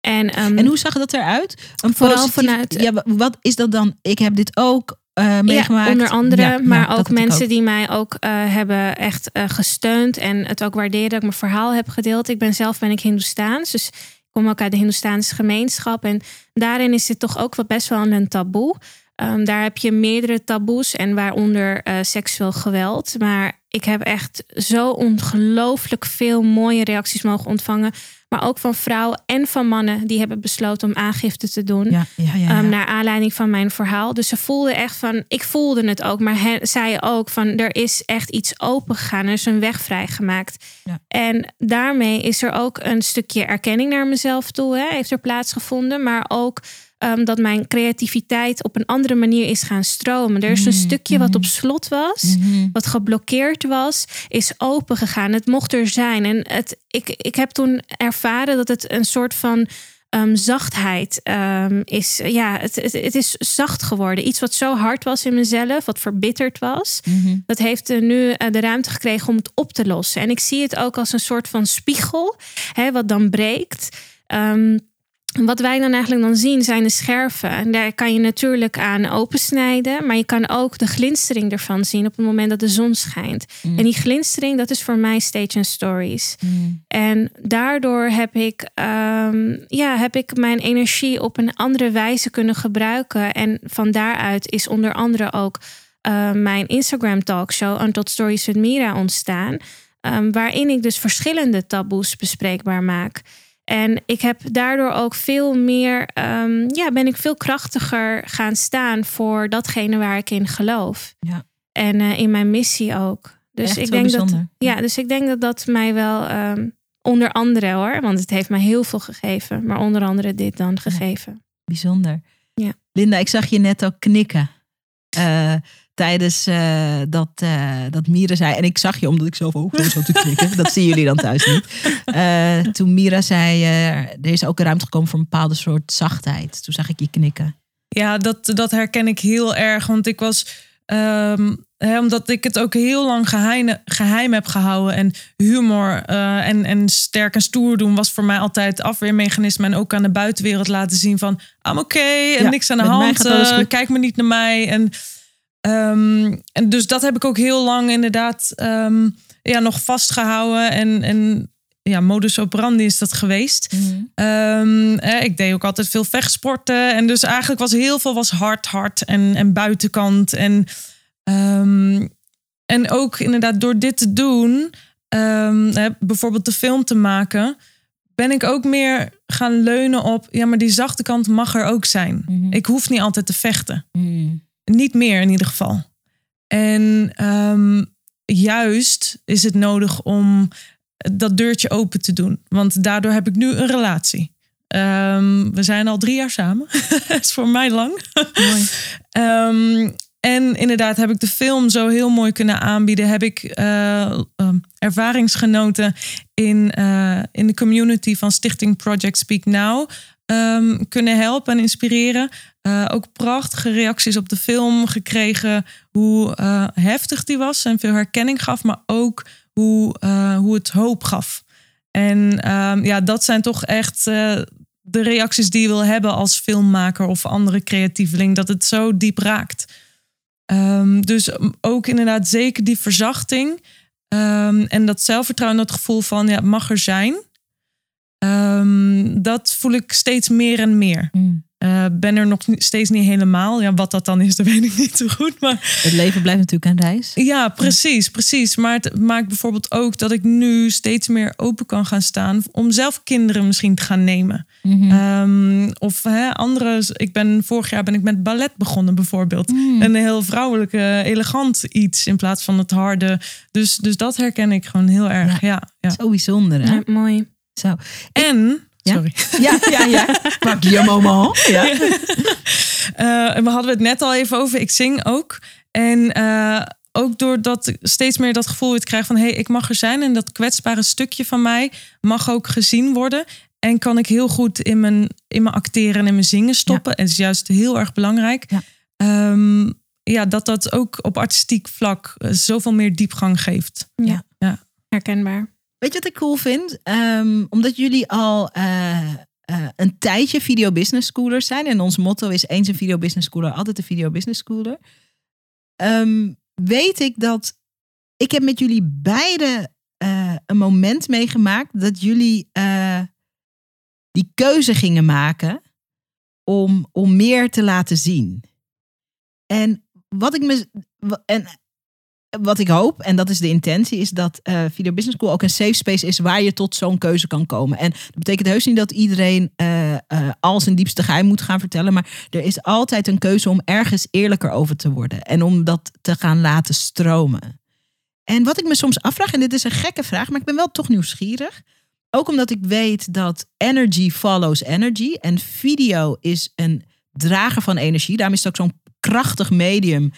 En, ehm, En hoe zag dat eruit? Een Vooral positief- vanuit- Ja, wa- wat is dat dan? Ik heb dit ook eh, meegemaakt. Ja, onder andere, Ja, maar ook mensen ook. die mij ook eh, hebben echt eh, gesteund en het ook waarderen dat ik mijn verhaal heb gedeeld. Ik ben zelf ben ik Hindoestaans, dus ik kom ook uit de Hindoestaanse gemeenschap en daarin is dit toch ook wel best wel een taboe. Ehm, daar heb je meerdere taboes en waaronder eh, seksueel geweld. Maar ik heb echt zo ongelooflijk veel mooie reacties mogen ontvangen. Maar ook van vrouwen en van mannen die hebben besloten om aangifte te doen. Ja, ja, ja. Ehm, naar aanleiding van mijn verhaal. Dus ze voelden echt van, ik voelde het ook, maar zei ook van, er is echt iets open gegaan, er is een weg vrijgemaakt. En daarmee is er ook een stukje erkenning naar mezelf toe, hè, heeft er plaatsgevonden, maar ook ehm, dat mijn creativiteit op een andere manier is gaan stromen. Er is een Mm, stukje wat op slot was Mhm. wat geblokkeerd was, is open gegaan. Het mocht er zijn. En het, ik, ik heb toen ervaren dat het een soort van ehm, zachtheid ehm, is. Ja, het, het, het is zacht geworden. Iets wat zo hard was in mezelf, wat verbitterd was. Mhm. Dat heeft nu eh, de ruimte gekregen om het op te lossen. En ik zie het ook als een soort van spiegel, hè, wat dan breekt. Wat wij dan eigenlijk dan zien zijn de scherven. En daar kan je natuurlijk aan opensnijden. Maar je kan ook de glinstering ervan zien op het moment dat de zon schijnt. Mm. En die glinstering, dat is voor mij Stage and Stories. Mm. En daardoor heb ik, ehm, ja, heb ik mijn energie op een andere wijze kunnen gebruiken. En van daaruit is onder andere ook eh, mijn Instagram talkshow Untold Stories with Mira ontstaan. ehm, waarin ik dus verschillende taboes bespreekbaar maak. En ik heb daardoor ook veel meer, ehm, ja, ben ik veel krachtiger gaan staan voor datgene waar ik in geloof. Ja. En eh, in mijn missie ook. Dus Echt ik denk dat, bijzonder. ja, dus ik denk dat dat mij wel ehm, Onder andere hoor, want het heeft mij heel veel gegeven. Maar onder andere dit dan gegeven. Bijzonder. Ja. Linda, ik zag je net ook knikken. eh, tijdens eh, dat, eh, dat Mira zei. En ik zag je omdat ik zelf ook zo zat te knikken. dat zien jullie dan thuis niet. Eh, toen Mira zei, er is ook een ruimte gekomen voor een bepaalde soort zachtheid. Toen zag ik je knikken. Ja, dat, dat herken ik heel erg. Want ik was. hè, omdat ik het ook heel lang geheim, geheim heb gehouden. En humor en, en sterk en stoer doen was voor mij altijd afweermechanisme. En ook aan de buitenwereld laten zien van... I'm oké en Ja, niks aan de hand. kijk me niet naar mij. En, ehm, en dus dat heb ik ook heel lang inderdaad ehm, ja, nog vastgehouden. En, en ja, modus operandi is dat geweest. Ehm, eh, ik deed ook altijd veel vechtsporten. En dus eigenlijk was heel veel was hard, hard en, en buitenkant. En, ehm, en ook inderdaad door dit te doen, ehm, eh, bijvoorbeeld de film te maken, ben ik ook meer gaan leunen op, ja, maar die zachte kant mag er ook zijn. Mhm. Ik hoef niet altijd te vechten. Niet meer in ieder geval. En ehm, juist is het nodig om dat deurtje open te doen. Want daardoor heb ik nu een relatie. Ehm, we zijn al drie jaar samen. Dat is voor mij lang. Mooi. Ehm, en inderdaad heb ik de film zo heel mooi kunnen aanbieden. Heb ik eh, ervaringsgenoten in, eh, in de community van Stichting Project Speak Now ehm, kunnen helpen en inspireren. Eh, ook prachtige reacties op de film gekregen. Hoe eh, heftig die was en veel herkenning gaf. Maar ook hoe, eh, hoe het hoop gaf. En ehm, ja, dat zijn toch echt de reacties die je wil hebben als filmmaker of andere creatieveling. Dat het zo diep raakt. Ehm, dus ook inderdaad zeker die verzachting. en dat zelfvertrouwen, dat gevoel van ja, het mag er zijn. Ehm, dat voel ik steeds meer en meer. Eh, ben er nog steeds niet helemaal. Ja, wat dat dan is, dat weet ik niet zo goed. Maar Het leven blijft natuurlijk een reis. ja, precies, precies. Maar het maakt bijvoorbeeld ook dat ik nu steeds meer open kan gaan staan om zelf kinderen misschien te gaan nemen. Ehm, of hè, andere. Ik ben vorig jaar ben ik met ballet begonnen bijvoorbeeld. Een heel vrouwelijke, elegant iets in plaats van het harde. Dus, dus dat herken ik gewoon heel erg. Ja, ja. Zo bijzonder, hè? Ja, mooi. Zo. En Ja? sorry. Ja, ja, ja. Pak je moment. Ja. Eh, we hadden het net al even over. Ik zing ook. En eh, ook doordat ik steeds meer dat gevoel weer krijg van... hé, hey, ik mag er zijn en dat kwetsbare stukje van mij mag ook gezien worden. En kan ik heel goed in mijn, in mijn acteren en in mijn zingen stoppen. En dat is juist heel erg belangrijk. Ja. Ehm, ja, dat dat ook op artistiek vlak eh, zoveel meer diepgang geeft. Herkenbaar. Weet je wat ik cool vind? Ehm, omdat jullie al eh, eh, een tijdje video business schoolers zijn. En ons motto is eens een video business schooler, altijd een video business schooler. Ehm, weet ik dat ik heb met jullie beiden eh, een moment meegemaakt dat jullie die keuze gingen maken om, om meer te laten zien. En wat ik me. En wat ik hoop, en dat is de intentie, is dat eh Video Business School ook een safe space is waar je tot zo'n keuze kan komen. En dat betekent heus niet dat iedereen eh, eh, al zijn diepste geheim moet gaan vertellen, maar er is altijd een keuze om ergens eerlijker over te worden en om dat te gaan laten stromen. En wat ik me soms afvraag, en dit is een gekke vraag, maar ik ben wel toch nieuwsgierig. Ook omdat ik weet dat energy follows energy. En video is een drager van energie. Daarom is het ook zo'n krachtig medium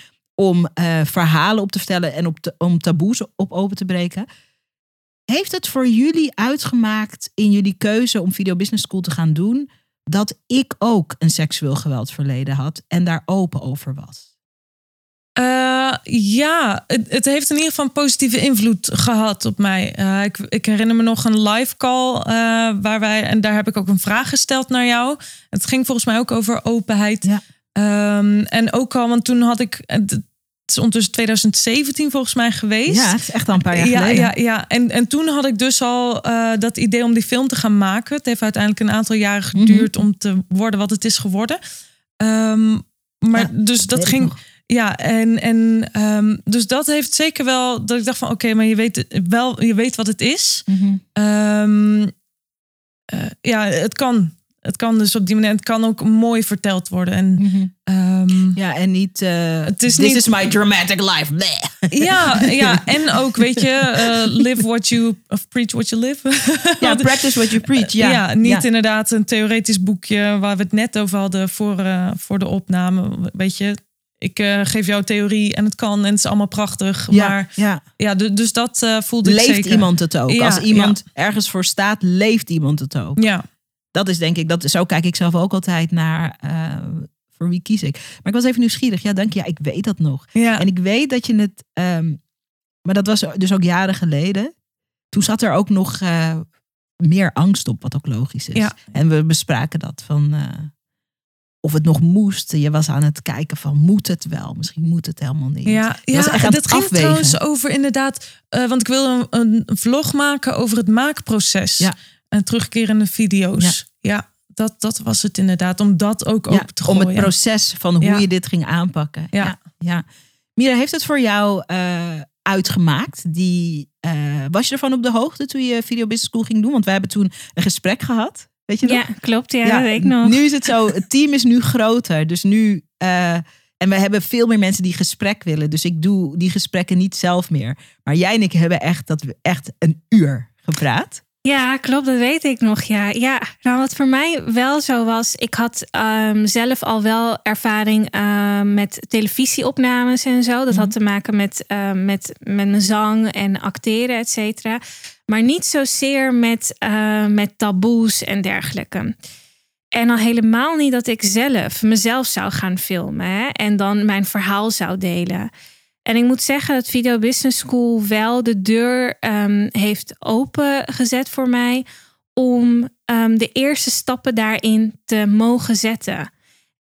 om eh, verhalen op te vertellen en op te- om taboes op open te breken. Heeft het voor jullie uitgemaakt in jullie keuze om Video Business School te gaan doen, dat ik ook een seksueel geweldverleden had en daar open over was? Eh, ja, het, het heeft in ieder geval een positieve invloed gehad op mij. Eh, ik, ik herinner me nog een live call waar wij, en daar heb ik ook een vraag gesteld naar jou. Het ging volgens mij ook over openheid. Ja. Ehm, en ook al, want toen had ik, is ondertussen 2017 volgens mij geweest. Ja, het is echt al een paar jaar ja, geleden. ja, ja. En, en toen had ik dus al eh, dat idee om die film te gaan maken. Het heeft uiteindelijk een aantal jaren geduurd om te worden wat het is geworden. Ehm, maar Ja, dus dat ging. Ja, en, en ehm, dus dat heeft zeker wel dat ik dacht van oké, maar je weet wel, je weet wat het is. Mhm. Ehm, eh, ja, het kan. Het kan dus op die manier, het kan ook mooi verteld worden. En, Mhm. ehm, Ja, en niet. eh Het is This niet- is my dramatic life. Bleh. ja, ja, en ook, weet je, eh, live what you, of preach what you live. Ja, practice what you preach. Ja, Ja, niet Ja. inderdaad een theoretisch boekje waar we het net over hadden voor, eh, voor de opname. Weet je, ik geef jou theorie en het kan en het is allemaal prachtig. Ja, Maar ja. ja, du- dus dat eh voelde ik Leeft zeker. iemand het ook? Ja, Als iemand ergens voor staat, leeft iemand het ook? Ja, Dat is denk ik, dat, zo kijk ik zelf ook altijd naar eh, voor wie kies ik. Maar ik was even nieuwsgierig. Ja, dank je. Ja, ik weet dat nog. ja. En ik weet dat je het, ehm, maar dat was dus ook jaren geleden. Toen zat er ook nog eh, meer angst op, wat ook logisch is. Ja. En we bespraken dat van eh, of het nog moest. Je was aan het kijken van moet het wel? Misschien moet het helemaal niet. Ja, Je ja echt dat ging trouwens over inderdaad, want ik wil een, een vlog maken over het maakproces Ja. En terugkerende video's. Ja, dat, dat was het inderdaad, om dat ook Ja, open te om gooien. het proces van hoe Ja. je dit ging aanpakken. Ja. ja. ja. Mira, heeft het voor jou eh, uitgemaakt? Die, eh, was je ervan op de hoogte toen je Video Business School ging doen? Want wij hebben toen een gesprek gehad. Weet je nog? Ja, klopt. Ja, dat weet ik nog. Nu is het zo, het team is nu groter. Dus nu, eh, en we hebben veel meer mensen die gesprek willen. Dus ik doe die gesprekken niet zelf meer. Maar jij en ik hebben echt, dat we echt een uur gepraat. Ja, klopt, dat weet ik nog. Ja, ja. Nou, wat voor mij wel zo was, ik had ehm, zelf al wel ervaring ehm, met televisieopnames en zo. Dat had te maken met, ehm, met, met mijn zang en acteren, et cetera. Maar niet zozeer met, ehm, met taboes en dergelijke. En al helemaal niet dat ik zelf mezelf zou gaan filmen hè, en dan mijn verhaal zou delen. En ik moet zeggen dat Video Business School wel de deur ehm, heeft opengezet voor mij om ehm, de eerste stappen daarin te mogen zetten.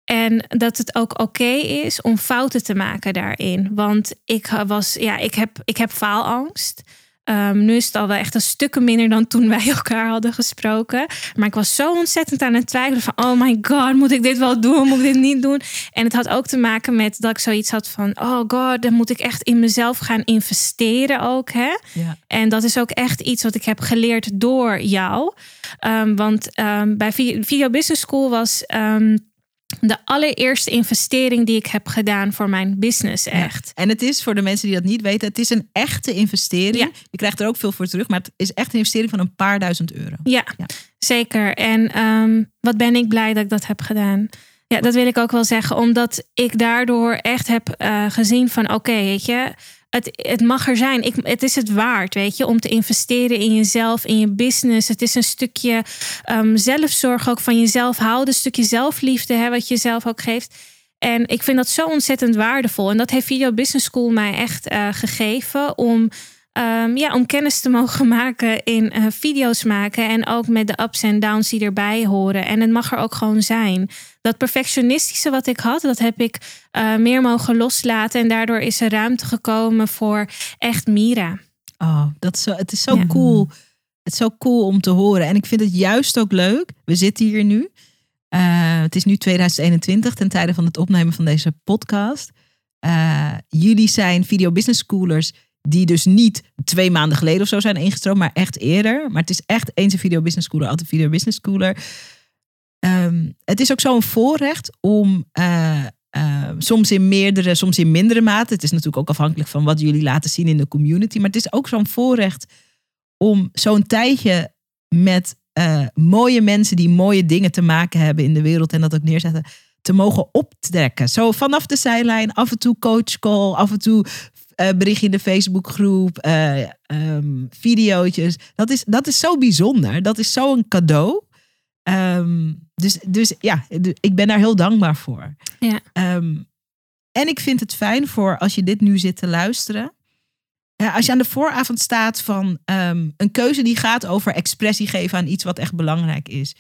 En dat het ook oké is om fouten te maken daarin. Want ik was, ja, ik heb, ik heb faalangst. Ehm, nu is het al wel echt een stukken minder dan toen wij elkaar hadden gesproken. Maar ik was zo ontzettend aan het twijfelen van... oh my god, moet ik dit wel doen? Moet ik dit niet doen? En het had ook te maken met dat ik zoiets had van... oh god, dan moet ik echt in mezelf gaan investeren ook. Hè? Ja. En dat is ook echt iets wat ik heb geleerd door jou. Ehm, want ehm, bij Vi- Video Business School was... de allereerste investering die ik heb gedaan voor mijn business, echt. En het is voor de mensen die dat niet weten, het is een echte investering. Ja. Je krijgt er ook veel voor terug, maar het is echt een investering van een paar duizend euro. Ja, Ja. zeker. En ehm, wat ben ik blij dat ik dat heb gedaan. Ja, dat wil ik ook wel zeggen. Omdat ik daardoor echt heb eh, gezien van... oké, weet je, het, het mag er zijn. Ik, het is het waard, weet je, om te investeren in jezelf, in je business. Het is een stukje ehm, zelfzorg ook van jezelf houden. Een stukje zelfliefde, hè, wat je zelf ook geeft. En ik vind dat zo ontzettend waardevol. En dat heeft Video Business School mij echt eh, gegeven om... ehm, ja, om kennis te mogen maken in eh, video's maken. En ook met de ups en downs die erbij horen. En het mag er ook gewoon zijn. Dat perfectionistische wat ik had, dat heb ik eh, meer mogen loslaten. En daardoor is er ruimte gekomen voor echt Mira. Oh, dat is zo, het is zo Ja. cool. Het is zo cool om te horen. En ik vind het juist ook leuk. We zitten hier nu. Eh, het is nu 2021 ten tijde van het opnemen van deze podcast. Eh, jullie zijn video business schoolers die dus niet twee maanden geleden of zo zijn ingestroomd, maar echt eerder. Maar het is echt eens een video business schooler, altijd video business schooler. Ehm, het is ook zo'n voorrecht om eh, eh, soms in meerdere, soms in mindere mate. Het is natuurlijk ook afhankelijk van wat jullie laten zien in de community. Maar het is ook zo'n voorrecht om zo'n tijdje met eh, mooie mensen die mooie dingen te maken hebben in de wereld en dat ook neerzetten, te mogen optrekken. Zo vanaf de zijlijn, af en toe coachcall, af en toe bericht in de Facebookgroep, eh ehm, videootjes. Dat is, dat is zo bijzonder. Dat is zo'n cadeau. Ehm, dus, dus ja, ik ben daar heel dankbaar voor. Ja. Ehm, en ik vind het fijn voor als je dit nu zit te luisteren. Ja, als je aan de vooravond staat van ehm, een keuze die gaat over expressie geven aan iets wat echt belangrijk is.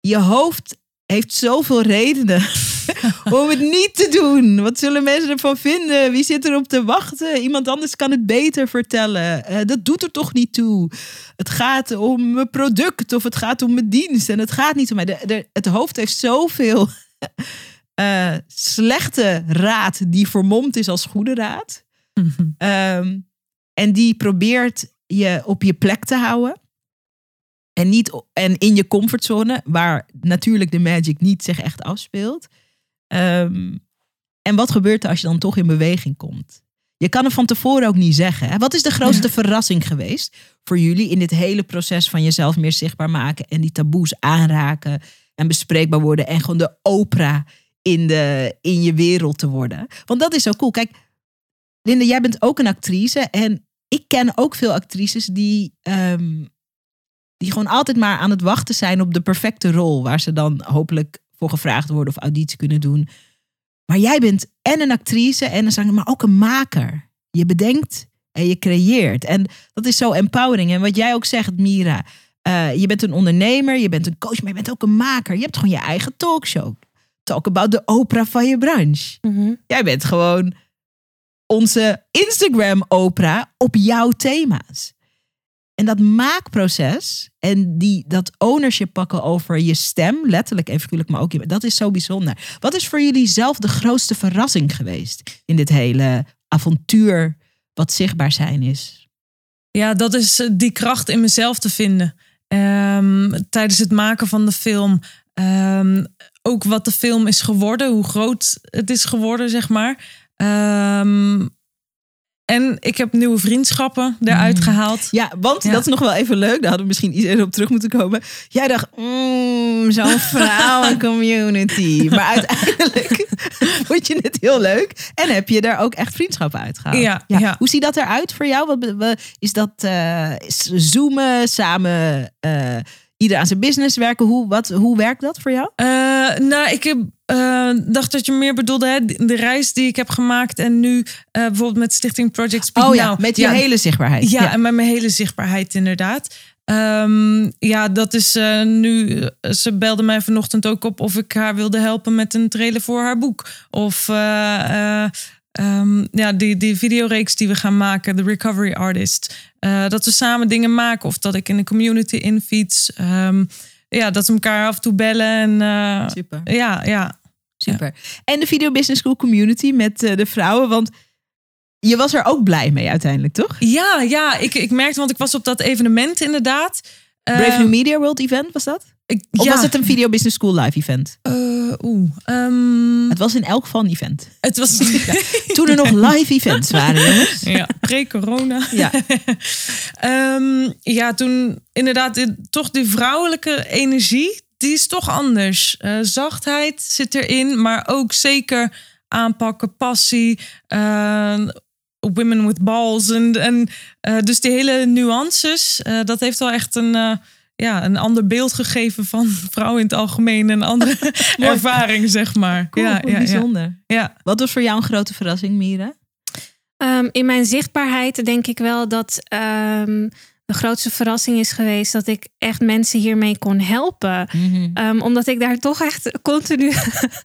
Je hoofd heeft zoveel redenen om het niet te doen. Wat zullen mensen ervan vinden? Wie zit erop te wachten? Iemand anders kan het beter vertellen. Eh, dat doet er toch niet toe. Het gaat om mijn product of het gaat om mijn dienst. En het gaat niet om mij. De, de, het hoofd heeft zoveel eh, slechte raad die vermomd is als goede raad. Ehm, en die probeert je op je plek te houden. En, niet, en in je comfortzone, waar natuurlijk de magic niet zich echt afspeelt. Ehm, en wat gebeurt er als je dan toch in beweging komt? Je kan het van tevoren ook niet zeggen. Hè? Wat is de grootste verrassing geweest voor jullie in dit hele proces van jezelf meer zichtbaar maken en die taboes aanraken en bespreekbaar worden en gewoon de opera in, de, in je wereld te worden? Want dat is zo cool. Kijk, Linda, jij bent ook een actrice en ik ken ook veel actrices die, ehm, die gewoon altijd maar aan het wachten zijn op de perfecte rol waar ze dan hopelijk voor gevraagd worden of auditie kunnen doen. Maar jij bent en een actrice en een zanger, maar ook een maker. Je bedenkt en je creëert. En dat is zo empowering. En wat jij ook zegt, Mira. Uh, je bent een ondernemer, je bent een coach, maar je bent ook een maker. Je hebt gewoon je eigen talkshow. Talk about de opera van je branche. Mhm. Jij bent gewoon onze Instagram-opera op jouw thema's. En dat maakproces en die, dat ownership pakken over je stem, letterlijk en figuurlijk, maar ook dat is zo bijzonder. Wat is voor jullie zelf de grootste verrassing geweest in dit hele avontuur wat zichtbaar zijn is? Ja, dat is eh, die kracht in mezelf te vinden. Ehm, tijdens het maken van de film. Ehm, ook wat de film is geworden, hoe groot het is geworden, zeg maar. Ehm, en ik heb nieuwe vriendschappen eruit Mm. gehaald. Ja, want Ja. dat is nog wel even leuk. Daar hadden we misschien iets eerder op terug moeten komen. Jij dacht, mm, zo'n vrouwencommunity. Maar uiteindelijk vond je het heel leuk. En heb je daar ook echt vriendschappen uitgehaald. Ja, ja. Hoe ziet dat eruit voor jou? Wat, is dat eh, zoomen, samen eh, ieder aan zijn business werken? Hoe, wat, hoe werkt dat voor jou? Eh, nou, ik heb, eh, dacht dat je meer bedoelde hè, de reis die ik heb gemaakt. En nu eh, bijvoorbeeld met Stichting Project Speak Oh ja, Now. met je hele zichtbaarheid. Ja, en met mijn hele zichtbaarheid inderdaad. Ehm, ja, dat is eh, nu. Ze belde mij vanochtend ook op of ik haar wilde helpen met een trailer voor haar boek. Of eh, eh, ehm, ja, die, die videoreeks die we gaan maken, The Recovery Artist. Eh, dat we samen dingen maken of dat ik in de community infiets. Ehm, ja, dat we elkaar af en toe bellen. En, eh, Super. ja, ja. Super. En de Video Business School community met eh, de vrouwen. Want je was er ook blij mee uiteindelijk, toch? Ja, ja ik, ik merkte, want ik was op dat evenement inderdaad. Brave New Media World Event was dat? Ik- Of ja. was het een Video Business School live event? Eh, Oeh. ehm, Het was in elk geval een event. het was. Toen er nog live events waren, jongens. ja, pre-corona. Ja. Ehm, ja, toen inderdaad toch die vrouwelijke energie, die is toch anders. Eh, zachtheid zit erin, maar ook zeker aanpakken, passie, eh, women with balls. En, en dus die hele nuances, eh, dat heeft wel echt een, eh, ja, een ander beeld gegeven van vrouwen in het algemeen. Een andere ervaring, zeg maar. Cool, ja, ja, ja, bijzonder. ja. Wat was voor jou een grote verrassing, Mira? Ehm, in mijn zichtbaarheid denk ik wel dat ehm, de grootste verrassing is geweest dat ik echt mensen hiermee kon helpen. Ehm, omdat ik daar toch echt continu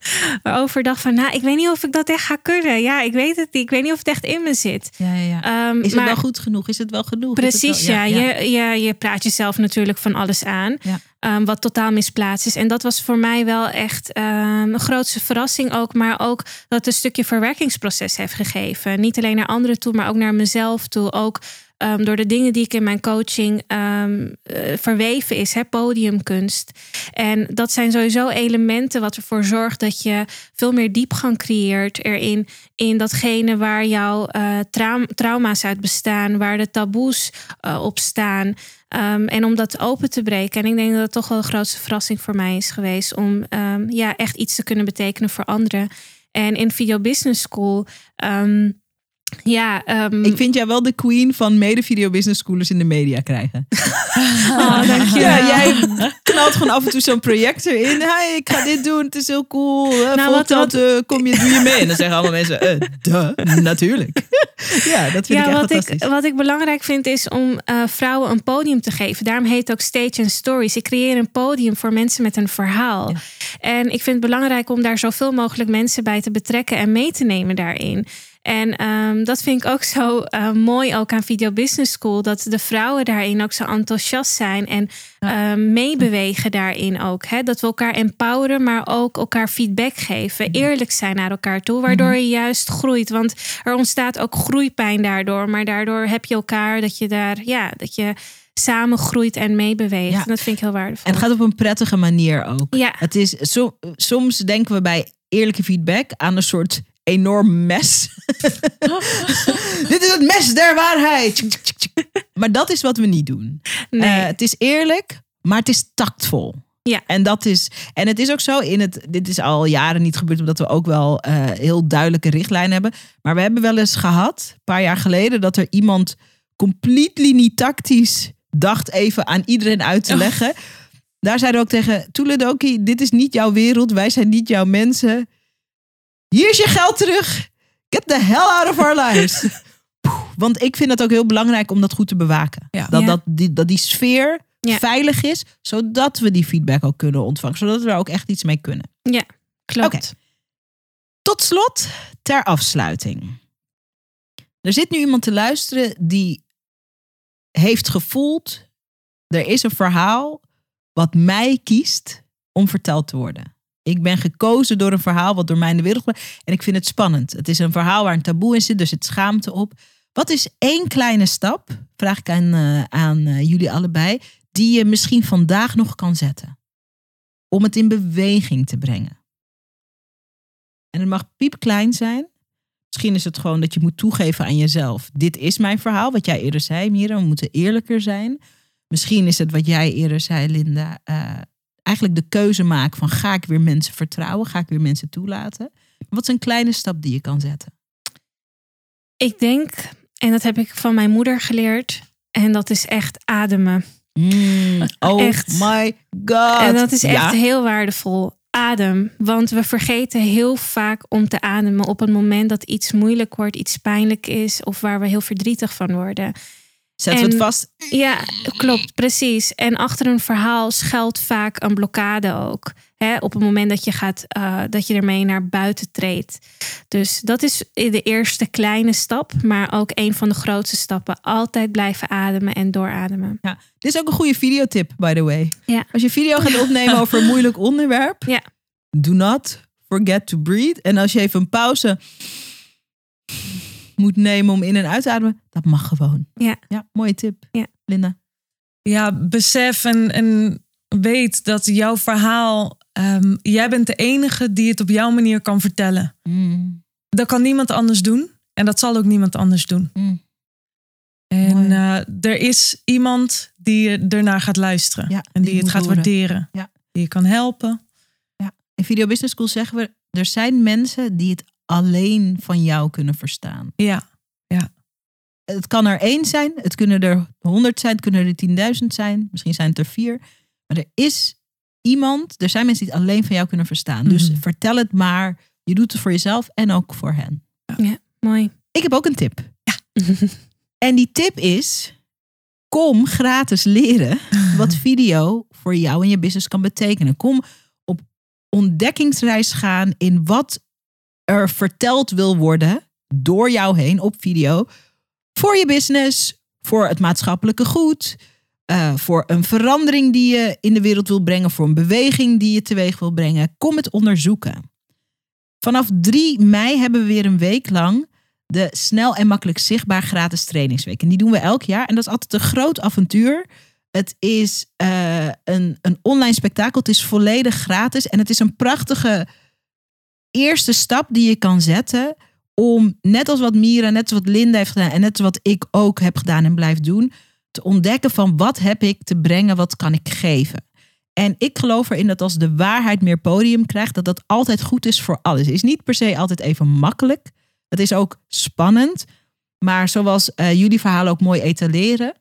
over dacht van, nou, ik weet niet of ik dat echt ga kunnen. Ja, ik weet het niet. Ik weet niet of het echt in me zit. Ja, ja, ja. Ehm, Is het maar- wel goed genoeg? Is het wel genoeg? Precies, wel- ja. Je, je, je praat jezelf natuurlijk van alles aan. Ehm, wat totaal misplaatst is. En dat was voor mij wel echt een grootste verrassing ook. Maar ook dat het een stukje verwerkingsproces heeft gegeven. Niet alleen naar anderen toe, maar ook naar mezelf toe. Ook ehm, door de dingen die ik in mijn coaching eh, verweven is. Hè, podiumkunst. En dat zijn sowieso elementen wat ervoor zorgt dat je veel meer diepgang creëert erin. In datgene waar jouw eh, traum- trauma's uit bestaan. Waar de taboes eh, op staan. Ehm, en om dat open te breken. En ik denk dat het toch wel de grootste verrassing voor mij is geweest. Om ja, echt iets te kunnen betekenen voor anderen. En in Video Business School. Ja, ehm, Ik vind jij wel de queen van mede video business schoolers in de media krijgen. oh, dankjewel. Ja, jij knalt gewoon af en toe zo'n project erin. Hey, ik ga dit doen, het is heel cool. Uh, Nou, wat- wat, kom je, doe je mee? En dan zeggen allemaal mensen, eh, duh, natuurlijk. ja, dat vind ik ja, echt wat fantastisch. ik, wat ik belangrijk vind is om eh, vrouwen een podium te geven. Daarom heet het ook Stage and Stories. Ik creëer een podium voor mensen met een verhaal. Ja. En ik vind het belangrijk om daar zoveel mogelijk mensen bij te betrekken en mee te nemen daarin. En ehm, dat vind ik ook zo eh, mooi ook aan Video Business School. Dat de vrouwen daarin ook zo enthousiast zijn en ehm, meebewegen daarin ook. Hè? Dat we elkaar empoweren, maar ook elkaar feedback geven. Eerlijk zijn naar elkaar toe, waardoor je juist groeit. Want er ontstaat ook groeipijn daardoor. Maar daardoor heb je elkaar dat je daar, ja, dat je samen groeit en meebeweegt. Ja. En dat vind ik heel waardevol. En het gaat op een prettige manier ook. Ja, Het is, so- soms denken we bij eerlijke feedback aan een soort enorm mes. Dit is het mes der waarheid. Maar dat is wat we niet doen. nee. Eh, het is eerlijk, maar het is tactvol. Ja. En dat is, en het is ook zo in het, dit is al jaren niet gebeurd, omdat we ook wel eh, heel duidelijke richtlijnen hebben. Maar we hebben wel eens gehad, een paar jaar geleden, dat er iemand completely niet tactisch dacht even aan iedereen uit te Oh. leggen. Daar zeiden we ook tegen Toeledoki, dit is niet jouw wereld, wij zijn niet jouw mensen. Hier is je geld terug. Get the hell out of our lives. Want ik vind het ook heel belangrijk om dat goed te bewaken. Ja. Dat, Ja. dat, die, dat die sfeer Ja. veilig is, zodat we die feedback ook kunnen ontvangen. Zodat we er ook echt iets mee kunnen. klopt. Oké. Tot slot, ter afsluiting. Er zit nu iemand te luisteren die heeft gevoeld, er is een verhaal wat mij kiest om verteld te worden. Ik ben gekozen door een verhaal wat door mij in de wereld. En ik vind het spannend. Het is een verhaal waar een taboe in zit, er zit schaamte op. Wat is één kleine stap, vraag ik aan, eh, aan eh, jullie allebei, die je misschien vandaag nog kan zetten? Om het in beweging te brengen. En het mag piepklein zijn. Misschien is het gewoon dat je moet toegeven aan jezelf. Dit is mijn verhaal, wat jij eerder zei, Mira. We moeten eerlijker zijn. Misschien is het wat jij eerder zei, Linda. eh, eigenlijk de keuze maken van ga ik weer mensen vertrouwen? Ga ik weer mensen toelaten? Wat is een kleine stap die je kan zetten? Ik denk, en dat heb ik van mijn moeder geleerd, en dat is echt ademen. Mm, oh Echt. my god. En dat is echt Ja. heel waardevol. Adem. Want we vergeten heel vaak om te ademen op het moment dat iets moeilijk wordt, iets pijnlijk is of waar we heel verdrietig van worden. Zetten we het vast. Ja, klopt, precies. En achter een verhaal schuilt vaak een blokkade ook. Hè, op het moment dat je, gaat, eh, dat je ermee naar buiten treedt. Dus dat is de eerste kleine stap, maar ook een van de grootste stappen. Altijd blijven ademen en doorademen. Ja. Dit is ook een goede videotip, by the way. Ja. Als je video gaat opnemen over een moeilijk onderwerp, Ja. do not forget to breathe. En als je even een pauze moet nemen om in en uit te ademen, dat mag gewoon. Ja. Ja, mooie tip. Ja. Linda. Ja, besef en, en weet dat jouw verhaal, ehm, jij bent de enige die het op jouw manier kan vertellen. Mm, Dat kan niemand anders doen en dat zal ook niemand anders doen. mm. En eh, er is iemand die je ernaar gaat luisteren Ja, en die, die het gaat horen. waarderen. Ja. Die je kan helpen. In Video Business School zeggen we, er zijn mensen die het alleen van jou kunnen verstaan. Ja, Het kan er één zijn, het kunnen er honderd zijn, het kunnen er tienduizend zijn, misschien zijn het er vier. Maar er is iemand, er zijn mensen die het alleen van jou kunnen verstaan. Dus Mhm. vertel het maar. Je doet het voor jezelf en ook voor hen. Mooi. Ik heb ook een tip. En die tip is: kom gratis leren wat video voor jou en je business kan betekenen. Kom op ontdekkingsreis gaan in wat er verteld wil worden door jou heen op video voor je business, voor het maatschappelijke goed, eh, voor een verandering die je in de wereld wil brengen, voor een beweging die je teweeg wil brengen. Kom het onderzoeken. Vanaf 3 mei hebben we weer een week lang de snel en makkelijk zichtbaar gratis trainingsweek. En die doen we elk jaar. En dat is altijd een groot avontuur. Het is eh, een, een online spektakel. Het is volledig gratis. En het is een prachtige eerste stap die je kan zetten. Om net als wat Mira, net als wat Linda heeft gedaan. En net als wat ik ook heb gedaan en blijf doen. Te ontdekken van wat heb ik te brengen, wat kan ik geven. En ik geloof erin dat als de waarheid meer podium krijgt, dat dat altijd goed is voor alles. Is niet per se altijd even makkelijk. Het is ook spannend. Maar zoals eh, jullie verhalen ook mooi etaleren.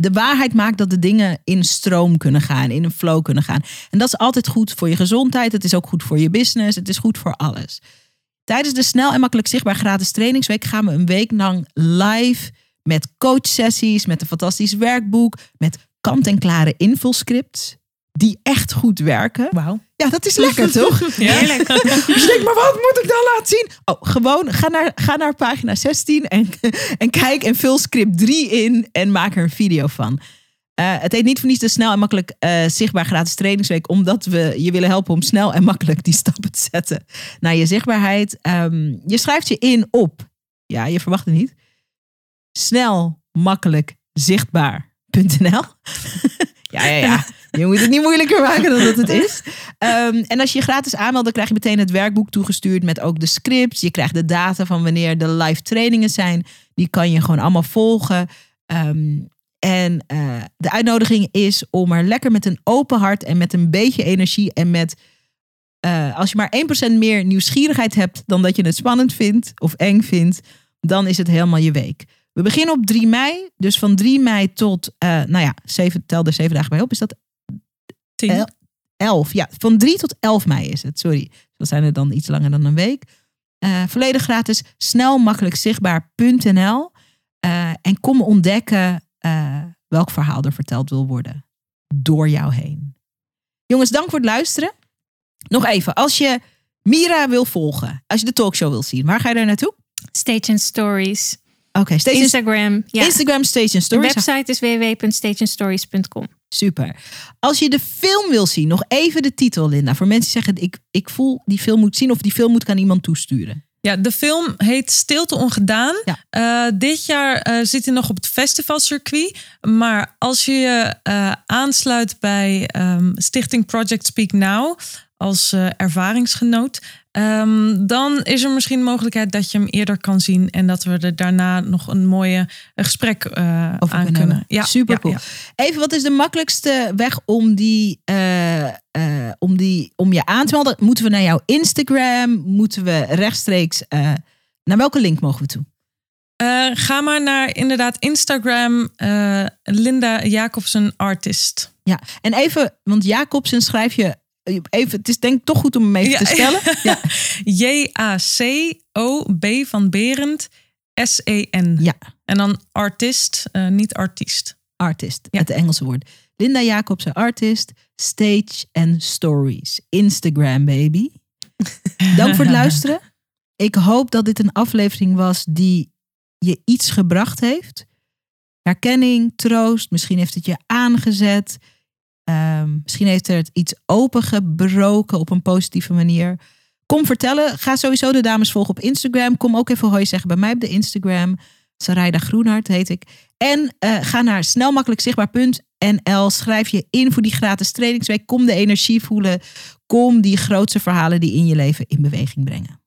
De waarheid maakt dat de dingen in stroom kunnen gaan, in een flow kunnen gaan. En dat is altijd goed voor je gezondheid. Het is ook goed voor je business. Het is goed voor alles. Tijdens de snel en makkelijk zichtbaar gratis trainingsweek gaan we een week lang live met coachsessies, met een fantastisch werkboek, met kant-en-klare invulscripts die echt goed werken. wauw. Ja, dat is lekker toch? Heerlijk. Dus maar wat moet ik dan laten zien? Oh, gewoon ga naar, ga naar pagina 16 en, en kijk en vul script 3 in en maak er een video van. Eh, het heet niet voor niets de snel en makkelijk eh, zichtbaar gratis trainingsweek, omdat we je willen helpen om snel en makkelijk die stappen te zetten naar je zichtbaarheid. Ehm, je schrijft je in op, ja, je verwacht het niet, snel, makkelijk, zichtbaar.nl. ja, ja, ja. Je moet het niet moeilijker maken dan dat het is. Ehm, en als je je gratis aanmeldt, dan krijg je meteen het werkboek toegestuurd met ook de scripts. Je krijgt de data van wanneer de live trainingen zijn. Die kan je gewoon allemaal volgen. Ehm, en uh, de uitnodiging is om er lekker met een open hart en met een beetje energie en met uh, als je maar 1% meer nieuwsgierigheid hebt dan dat je het spannend vindt of eng vindt, dan is het helemaal je week. We beginnen op 3 mei, dus van 3 mei tot, uh, nou ja, 7, tel er 7 dagen bij op. Is dat 10? 11, ja, van 3 tot 11 mei is het, sorry. Dat zijn er dan iets langer dan een week. Uh, volledig gratis, snel, makkelijk zichtbaar.nl. Uh, en kom ontdekken uh, welk verhaal er verteld wil worden door jou heen. Jongens, dank voor het luisteren. Nog even, als je Mira wil volgen, als je de talkshow wil zien, waar ga je daar naartoe? Stage Stories. Oké, okay, Instagram. Ja. Instagram Stage Stories. De website is www.stageandstories.com. Super. Als je de film wil zien, nog even de titel, Linda. Voor mensen die zeggen, ik, ik voel die film moet zien of die film moet ik aan iemand toesturen. Ja, de film heet Stilte Ongedaan. Ja. Uh, dit jaar uh, zit hij nog op het festivalcircuit. Maar als je je uh, aansluit bij um, Stichting Project Speak Now als ervaringsgenoot, um, dan is er misschien de mogelijkheid dat je hem eerder kan zien en dat we er daarna nog een mooie gesprek Over aan kunnen. Ja, super cool. Ja, ja. Even, wat is de makkelijkste weg om die uh, om, die, om je aan te melden, moeten we naar jouw Instagram? Moeten we rechtstreeks. Uh, naar welke link mogen we toe? Uh, ga maar naar inderdaad Instagram, Linda Jacobsen Artist. Ja, en even, want Jacobsen schrijf je. Even, het is denk ik toch goed om hem even ja. te stellen. Ja. J-A-C-O-B van Berend S-E-N. Ja. En dan artist, niet artiest. Artist, ja. het Engelse woord. Linda Jacobsen, artist, stage and stories. Instagram, baby. Dank voor het luisteren. Ik hoop dat dit een aflevering was die je iets gebracht heeft. Herkenning, troost, misschien heeft het je aangezet. Um, misschien heeft het iets opengebroken op een positieve manier. Kom vertellen. Ga sowieso de dames volgen op Instagram. Kom ook even hoi zeggen bij mij op de Instagram. Sarayda Groenhart heet ik. En uh, ga naar snelmakkelijkzichtbaar.nl. Schrijf je in voor die gratis trainingsweek. Kom de energie voelen. Kom die grootste verhalen die in je leven in beweging brengen.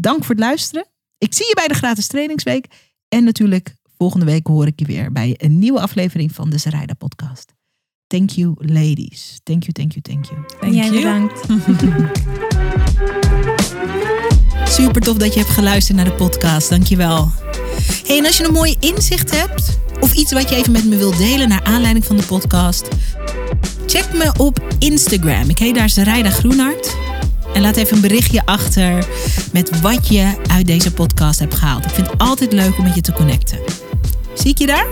Dank voor het luisteren. Ik zie je bij de gratis trainingsweek. En natuurlijk volgende week hoor ik je weer bij een nieuwe aflevering van de Sarayda podcast. Thank you ladies. Thank you, thank you, thank you. Thank Jij bedankt. Super tof dat je hebt geluisterd naar de podcast. Dankjewel. Hey, en als je een mooi inzicht hebt of iets wat je even met me wilt delen naar aanleiding van de podcast, check me op Instagram. Ik heet daar Zerijda Groenhart. En laat even een berichtje achter met wat je uit deze podcast hebt gehaald. Ik vind het altijd leuk om met je te connecten. Zie ik je daar?